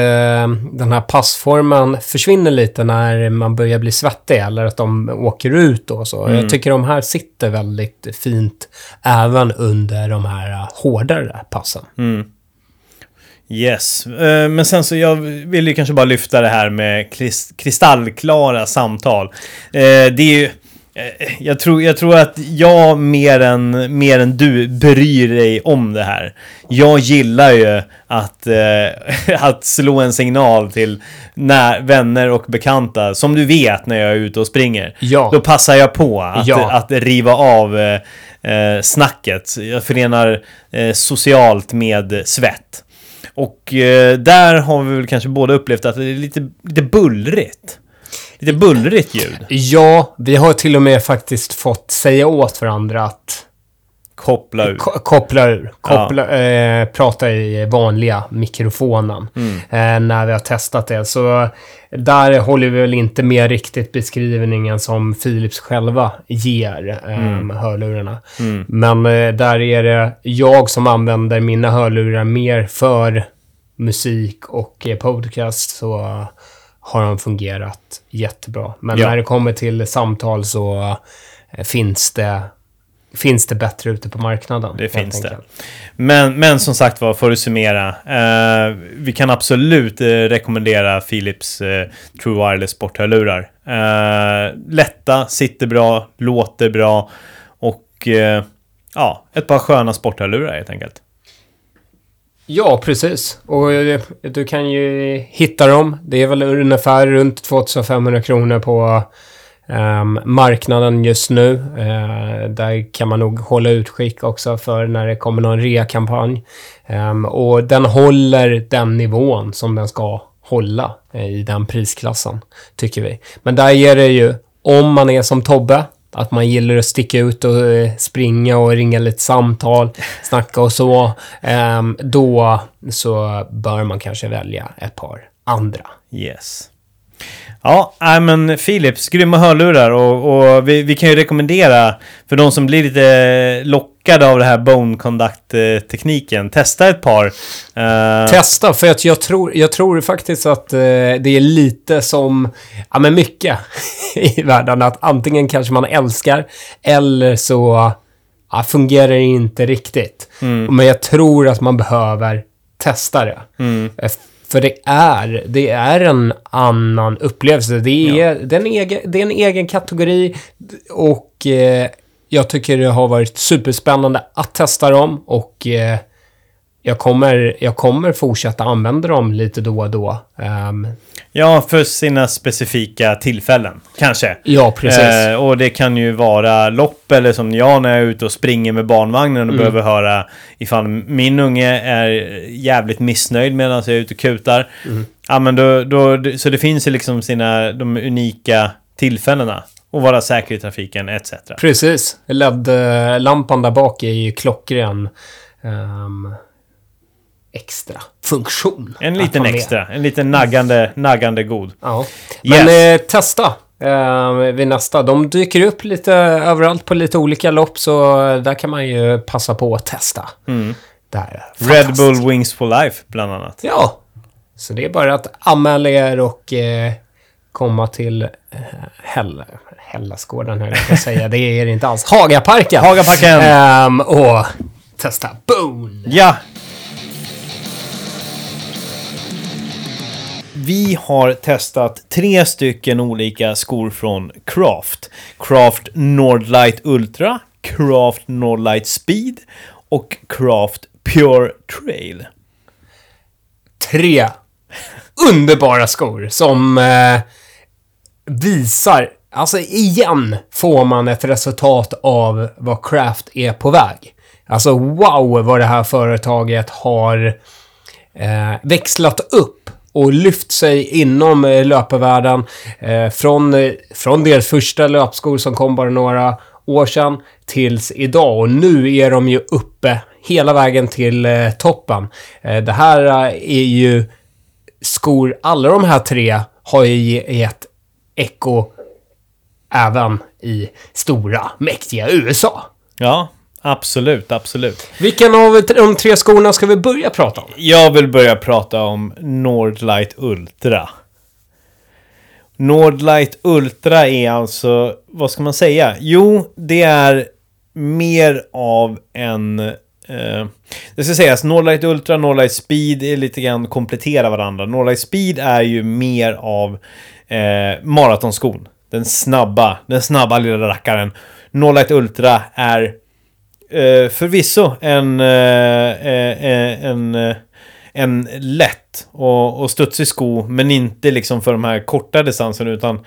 den här passformen försvinner lite när man börjar bli svettig eller att de åker ut och så. Jag tycker de här sitter väldigt fint även under de här hårdare passen.
Yes, Eh, men sen så jag vill ju kanske bara lyfta det här med kris- kristallklara samtal. Eh, Det är ju... eh, Jag tror, jag tror att jag mer än, mer än du bryr dig om det här. Jag gillar ju att, eh, att slå en signal till när, vänner och bekanta. Som du vet när jag är ute och springer.
Ja.
Då passar jag på att,
Ja.
att riva av eh, eh, snacket. Jag förenar eh, socialt med svett. Och eh, där har vi väl kanske båda upplevt att det är lite, lite bullrigt. Lite bullrigt ljud.
Ja, vi har till och med faktiskt fått säga åt varandra att
Koppla ur.
ko- koppla ur. Koppla, eh, prata i vanliga mikrofonen. Eh, när vi har testat det. Så där håller vi väl inte med riktigt beskrivningen som Philips själva ger eh, hörlurarna. Men eh, där är det jag som använder mina hörlurar mer för musik och eh, podcast så har de fungerat jättebra. Men
Ja.
när det kommer till samtal så eh, finns det finns det bättre ute på marknaden.
Det finns det.
enkelt.
Men, men som sagt var, för att summera. Eh, vi kan absolut eh, rekommendera Philips eh, True Wireless sporthörlurar. Eh, lätta, sitter bra, låter bra och eh, ja, ett par sköna sporthörlurar helt enkelt.
Ja, precis. Och eh, du kan ju hitta dem. Det är väl ungefär runt 2500 kronor på um, marknaden just nu. Uh, där kan man nog hålla utskick också för när det kommer någon rea-kampanj. Ehm, och den håller den nivån som den ska hålla eh, i den prisklassen, tycker vi. Men där är det ju, om man är som Tobbe, att man gillar att sticka ut och eh, springa och ringa lite samtal, snacka och så. ehm, då så bör man kanske välja ett par andra.
Yes. Ja, nej, men Philips, grymma hörlurar och, och vi, vi kan ju rekommendera för de som blir lite lockade av det här bone conduct-tekniken, testa ett par. Eh,
Testa, för att jag tror, jag tror faktiskt att eh, det är lite som, ja men mycket i världen. Att antingen kanske man älskar eller så ja, fungerar det inte riktigt. Men jag tror att man behöver testa det. Eh, För det är, det är en annan upplevelse. Det är, det är, en, egen, det är en egen kategori och eh, jag tycker det har varit superspännande att testa dem och eh, jag kommer, jag kommer fortsätta använda dem lite då och då. Ehm,
ja, för sina specifika tillfällen, kanske.
ja, precis.
Eh, och det kan ju vara lopp eller som jag när jag är ute och springer med barnvagnen och
Mm.
behöver höra ifall min unge är jävligt missnöjd medan jag är ute och kutar.
Mm.
Ja, men då, då, så det finns ju liksom sina, de unika tillfällena. Och vara säker i trafiken etc.
Precis. LED-lampan där bak är ju klockren. ehm, extra funktion.
En liten extra, en liten naggande, naggande god.
Ja. Men
Yes.
eh, testa eh, vid nästa. De dyker upp lite överallt på lite olika lopp, så där kan man ju passa på att testa. Det här är
Red. Bull Wings for Life bland annat.
Ja. Så det är bara att anmäla er och eh, komma till eh, Häll, Hellasgården, höll jag på att säga. Det är det inte alls. Hagaparken!
Hagaparken!
Ehm, och testa Bone!
Ja! Vi har testat tre stycken olika skor från Craft. Craft Nordlight Ultra, Craft Nordlight Speed och Craft Pure Trail.
Tre underbara skor som eh, visar... Alltså igen får man ett resultat av vad Craft är på väg. Alltså wow vad det här företaget har eh, växlat upp och lyft sig inom eh, löparvärlden. Eh, från, eh, från deras första löpskor som kom bara några år sedan tills idag. Och nu är de ju uppe hela vägen till toppen. Det här är ju skor, alla de här tre har ju gett eko även i stora, mäktiga USA.
Ja, absolut, absolut.
Vilken av de tre skorna ska vi börja prata om?
Jag vill börja prata om Nordlight Ultra. Nordlight Ultra är alltså, vad ska man säga? Jo, det är mer av en Eh, det ska sägas, Norlight Ultra, Norlight Speed är lite grann kompletterar varandra. Norlight Speed är ju mer av eh, maratonskon. Den snabba, den snabba lilla rackaren. Norlight Ultra är eh, förvisso en, eh, eh, en, eh, en lätt och, och studsig sko, men inte liksom för de här korta distanserna utan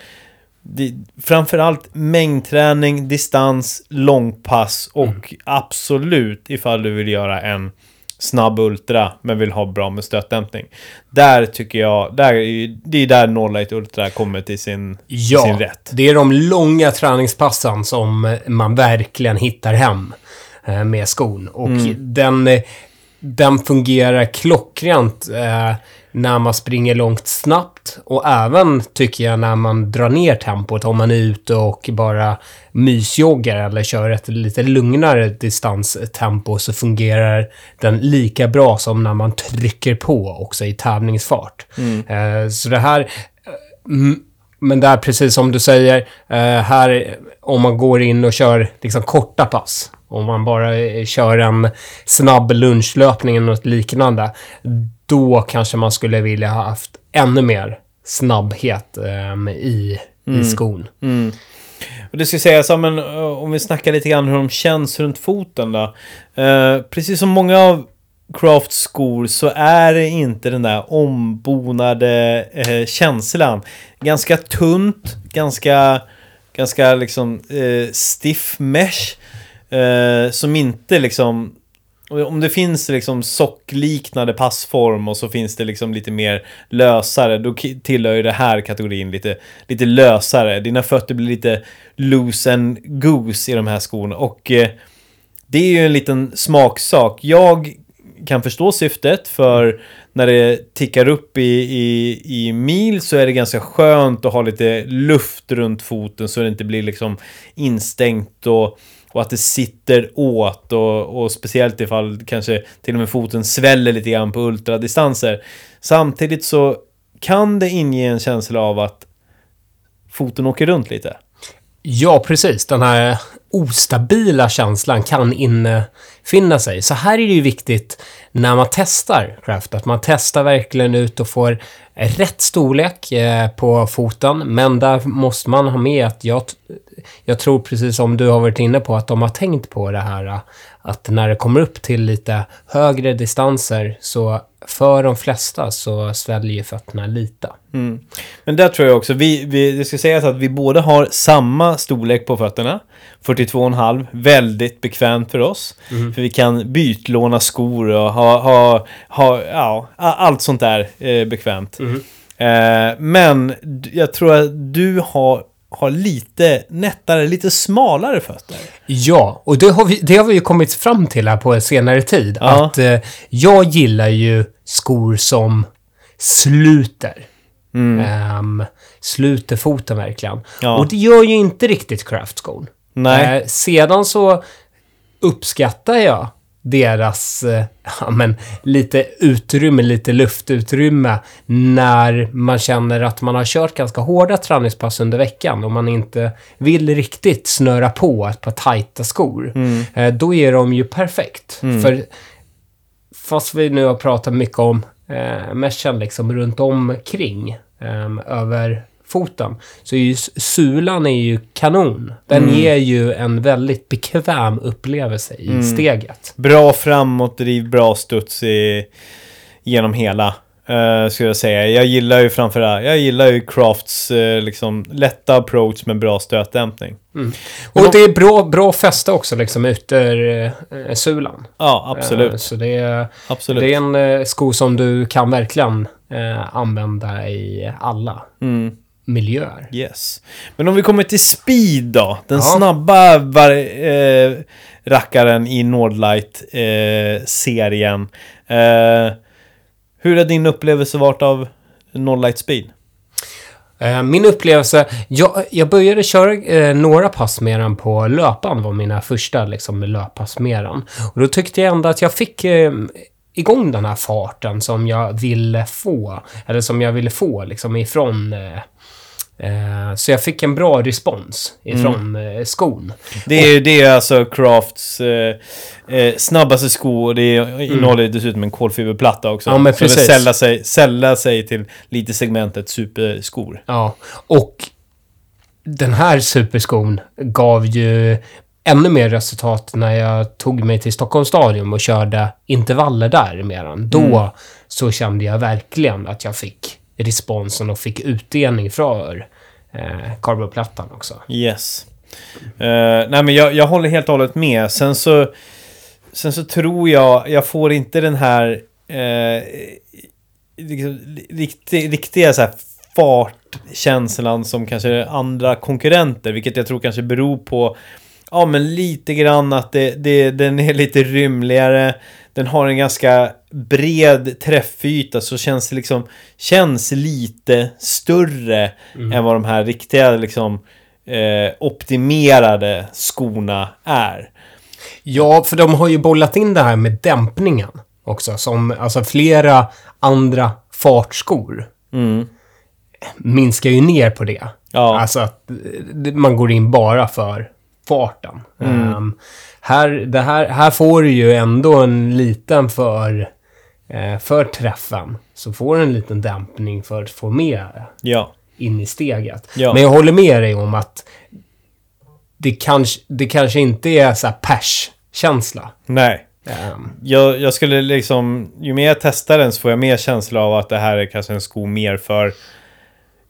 det, framförallt mängdträning, distans, långpass och absolut ifall du vill göra en snabb ultra men vill ha bra med stötdämpning. Där tycker jag, där, är- det är där Norlight Ultra kommer till sin, till
Ja,
sin rätt.
det är de långa träningspassen som eh, man verkligen hittar hem eh, med skon. Och den, eh, den fungerar klockrent eh, när man springer långt snabbt och även tycker jag när man drar ner tempot om man är ute och bara mysjoggar eller kör ett lite lugnare distanstempo så fungerar den lika bra som när man trycker på också i tävlingsfart. Eh, så det här Mm, Men där, precis som du säger, eh, här om man går in och kör liksom korta pass. Om man bara eh, kör en snabb lunchlöpning eller något liknande. Då kanske man skulle vilja ha haft ännu mer snabbhet eh, i, i skon.
Och det ska sägas, ja, men, eh, om vi snackar lite grann hur de känns runt foten då. Eh, precis som många av Crafts skor så är det inte den där ombonade eh, känslan. Ganska tunt, ganska, ganska liksom eh, stiff mesh. Eh, som inte liksom om det finns liksom sockliknande passform och så finns det liksom lite mer lösare, då tillhör ju det här kategorin lite, lite lösare. Dina fötter blir lite loose and goose i de här skorna. Och eh, det är ju en liten smaksak. Jag kan förstå syftet för när det tickar upp i, i, i mil så är det ganska skönt att ha lite luft runt foten så det inte blir liksom instängt och, och att det sitter åt och, och speciellt ifall kanske till och med foten sväller lite grann på ultradistanser. Samtidigt så kan det inge en känsla av att foten åker runt lite.
Ja, precis. Den här ostabila känslan kan infinna sig. Så här är det ju viktigt när man testar craft, att man testar verkligen ut och får rätt storlek eh, på foten. Men där måste man ha med att jag, jag tror precis som du har varit inne på att de har tänkt på det här eh, att när det kommer upp till lite högre distanser så för de flesta så sväljer fötterna lite.
Men där tror jag också, vi, vi, det ska sägas att vi båda har samma storlek på fötterna. 42,5, väldigt bekvämt för oss. För vi kan bytlåna skor och ha, ha, ha ja, allt sånt där eh, bekvämt. Eh, men jag tror att du har, har lite nättare, lite smalare fötter.
Ja, och det har, vi, det har vi ju kommit fram till här på en senare tid.
Ja.
Att eh, jag gillar ju skor som sluter. Ehm, sluter foten verkligen.
Ja.
Och det gör ju inte riktigt craftskon.
Nej.
Eh, sedan så uppskattar jag deras, eh, ja men, lite utrymme, lite luftutrymme när man känner att man har kört ganska hårda träningspass under veckan och man inte vill riktigt snöra på ett par tajta skor. Eh, då är de ju perfekt. För fast vi nu har pratat mycket om eh, meshen liksom runt omkring eh, över foten så ju sulan är ju kanon. Den ger ju en väldigt bekväm upplevelse i steget.
Bra framåtdriv, bra studs i, genom hela. Uh, skulle jag säga. Jag gillar ju framförallt, jag gillar ju Crafts eh, liksom lätta approach med bra stötdämpning.
Och det är bra, bra fäste också liksom ytter eh, sulan.
Ja, absolut.
Så det är,
absolut.
det är en sko som du kan verkligen använda i alla
Mm.
Miljöer.
Yes. Men om vi kommer till Speed då. Den
Ja.
snabba var, eh, rackaren i Nordlight-serien. Eh, hur har din upplevelse varit av Nordlight Speed?
Eh, Min upplevelse, jag, jag började köra eh, några pass med den på löpan, var mina första liksom, löppass med den. Och då tyckte jag ändå att jag fick eh, igång den här farten som jag ville få, eller som jag ville få liksom ifrån eh, Eh, så jag fick en bra respons ifrån
Mm.
eh, skon.
Det är, det är alltså Crafts eh, eh, snabbaste sko och det innehåller dessutom en kolfiberplatta också.
Ja, men
Så det
precis.
säljer sig, säljer sig till lite segmentet superskor.
Ja, och den här superskon gav ju ännu mer resultat när jag tog mig till Stockholms stadion och körde intervaller där med den. Då
Mm.
så kände jag verkligen att jag fick responsen och fick utdelning för eh, carboplattan också.
Yes. Uh, nej men jag, jag håller helt och hållet med. Sen så, sen så tror jag, jag får inte den här eh, liksom, riktig, riktiga så här fartkänslan som kanske andra konkurrenter. Vilket jag tror kanske beror på Ja men lite grann att det, det, den är lite rymligare. Den har en ganska bred träffyta så känns det liksom Känns lite större än vad de här riktiga liksom eh, optimerade skorna är.
Ja, för de har ju bollat in det här med dämpningen också. Som alltså flera andra fartskor
Mm.
minskar ju ner på det.
Ja.
Alltså att eh, man går in bara för farten. Ehm, här, det här, här får du ju ändå en liten för, för träffen. Så får du en liten dämpning för att få med
Ja.
in i steget.
Ja.
Men jag håller med dig om att det kanske, det kanske inte är så här pers-känsla.
Nej.
Ehm,
Jag, jag skulle liksom, ju mer jag testar den så får jag mer känsla av att det här är kanske en sko mer för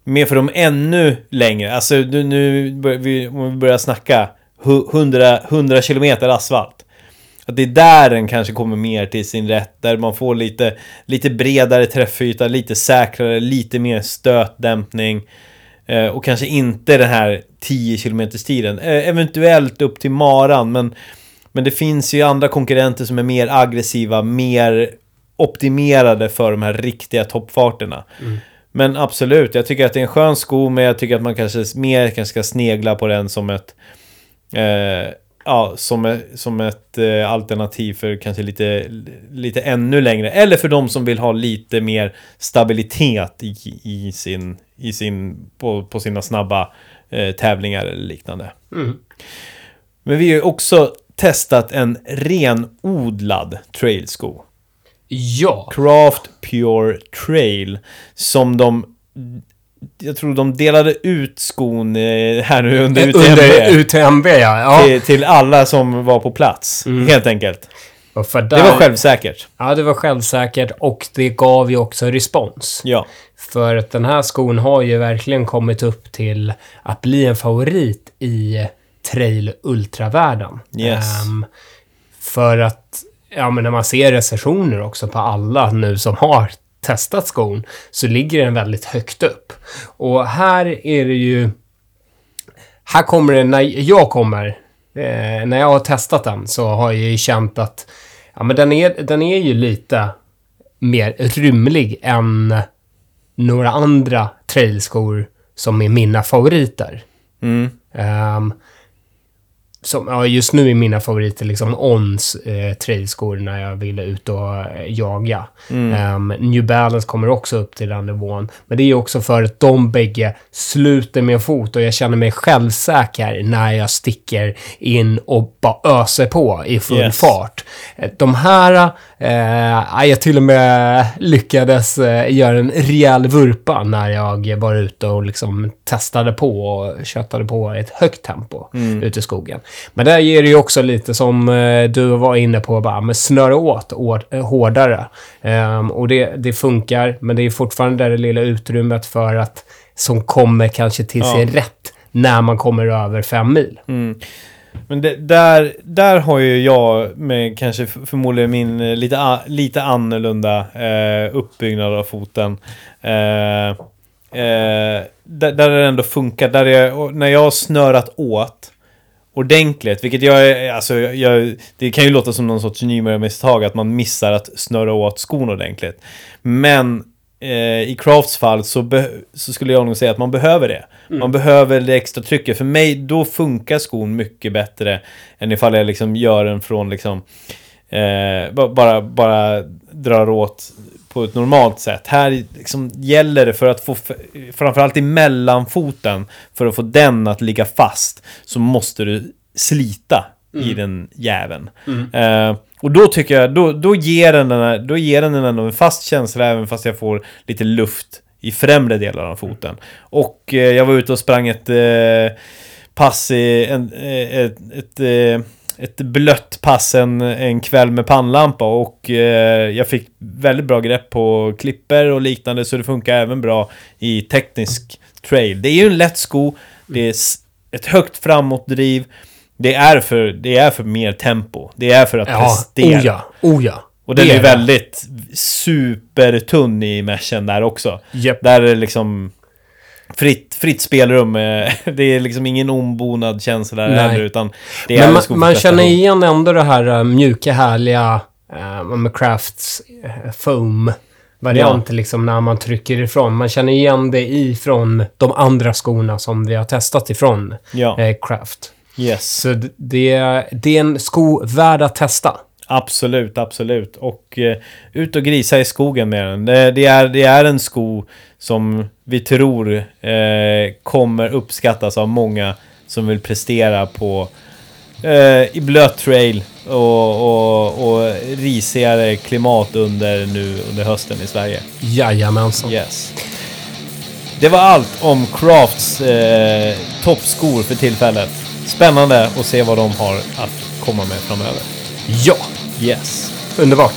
Mer för de ännu längre. Alltså nu, nu bör, vi, om vi börjar snacka hu- 100, 100 kilometer asfalt. Att det är där den kanske kommer mer till sin rätt. Där man får lite, lite bredare träffyta, lite säkrare, lite mer stötdämpning. Eh, och kanske inte den här 10 km stilen. Eh, eventuellt upp till maran, men men det finns ju andra konkurrenter som är mer aggressiva, mer optimerade för de här riktiga toppfarterna. Men absolut, jag tycker att det är en skön sko, men jag tycker att man kanske mer kanske ska snegla på den som ett eh, Ja, som, ett- som ett eh, alternativ för kanske lite, lite ännu längre. Eller för de som vill ha lite mer stabilitet i, i sin, i sin, på, på sina snabba eh, tävlingar eller liknande.
mm.
Men vi har ju också testat en renodlad trailsko.
Ja.
Craft Pure Trail. Som de... Jag tror de delade ut skon eh, här nu under UTMB.
Under UTMB, ja. ja.
till, till alla som var på plats. Helt enkelt.
Där,
Det var självsäkert.
Ja, det var självsäkert och det gav ju också respons.
Ja.
För att den här skon har ju verkligen kommit upp till att bli en favorit i trail ultravärlden.
Yes.
Ehm, för att, ja men när man ser recensioner också på alla nu som har testat skon, så ligger den väldigt högt upp. Och här är det ju... Här kommer det, när jag kommer, eh, när jag har testat den, så har jag ju känt att ja, men den, är, den är ju lite mer rymlig än några andra trailskor som är mina favoriter.
Mm.
Ehm, som, ja, just nu är mina favoriter liksom Ons eh, trailskor när jag vill ut och eh, jaga. Ehm, New Balance kommer också upp till den nivån. Men det är också för att de bägge sluter min fot och jag känner mig självsäker när jag sticker in och bara öser på i full
Yes.
fart. Eh, De här, eh, jag till och med lyckades eh, göra en rejäl vurpa när jag var ute och liksom testade på och köttade på i ett högt tempo ute i skogen. Men där ger det ju också lite som eh, du var inne på, bara med snöra åt eh, hårdare. Ehm, och det, det funkar, men det är fortfarande det lilla utrymmet för att som kommer kanske till sin rätt när man kommer över fem mil.
Men det, där, där har ju jag med kanske förmodligen min eh, lite, lite annorlunda eh, uppbyggnad av foten. Eh, eh, där, där det ändå funkar. Där jag, när jag har snörat åt ordentligt, vilket jag, är- alltså, jag, det kan ju låta som någon sorts nymörjarmisstag att man missar att snöra åt skon ordentligt. Men eh, i Crafts fall så, så skulle jag nog säga att man behöver det. Man behöver det extra trycket. För mig, då funkar skon mycket bättre än ifall jag liksom gör den från liksom eh, ba- bara, bara drar åt på ett normalt sätt. Här liksom gäller det för att få, framförallt i mellanfoten, för att få den att ligga fast, så måste du slita i den jäveln. Eh, och då tycker jag, då, då, ger den den här, då ger den den ändå en fast känsla även fast jag får lite luft i främre delar av foten. Och eh, jag var ute och sprang ett eh, pass i, en, ett, ett, ett blött pass en, en kväll med pannlampa och eh, jag fick väldigt bra grepp på klipper och liknande så det funkar även bra i teknisk trail. Det är ju en lätt sko, det är ett högt framåtdriv, det är för, det är för mer tempo, det är för att
Ja,
prestera.
oh ja, oh ja.
Och den
Det
är
det.
väldigt supertunn i meshen där också.
Japp.
Där är det liksom fritt, fritt spelrum. eh, Det är liksom ingen ombonad känsla där heller, utan det är
Men
en
man, man känner igen ändå det här uh, mjuka, härliga uh, med Crafts uh, foam variant liksom när man trycker ifrån. Man känner igen det ifrån de andra skorna som vi har testat ifrån
Ja,
eh, Craft.
Yes.
Så det, det är en sko värd att testa.
Absolut, absolut. Och eh, ut och grisa i skogen med den. Det, det, är, det är en sko som vi tror eh, kommer uppskattas av många som vill prestera på eh, i blöt trail och, och, och risigare klimat under, nu, under hösten i Sverige.
Jajamensan.
Yes. Det var allt om Crafts eh, toppskor för tillfället. Spännande att se vad de har att komma med framöver.
Ja,
Yes.
underbart.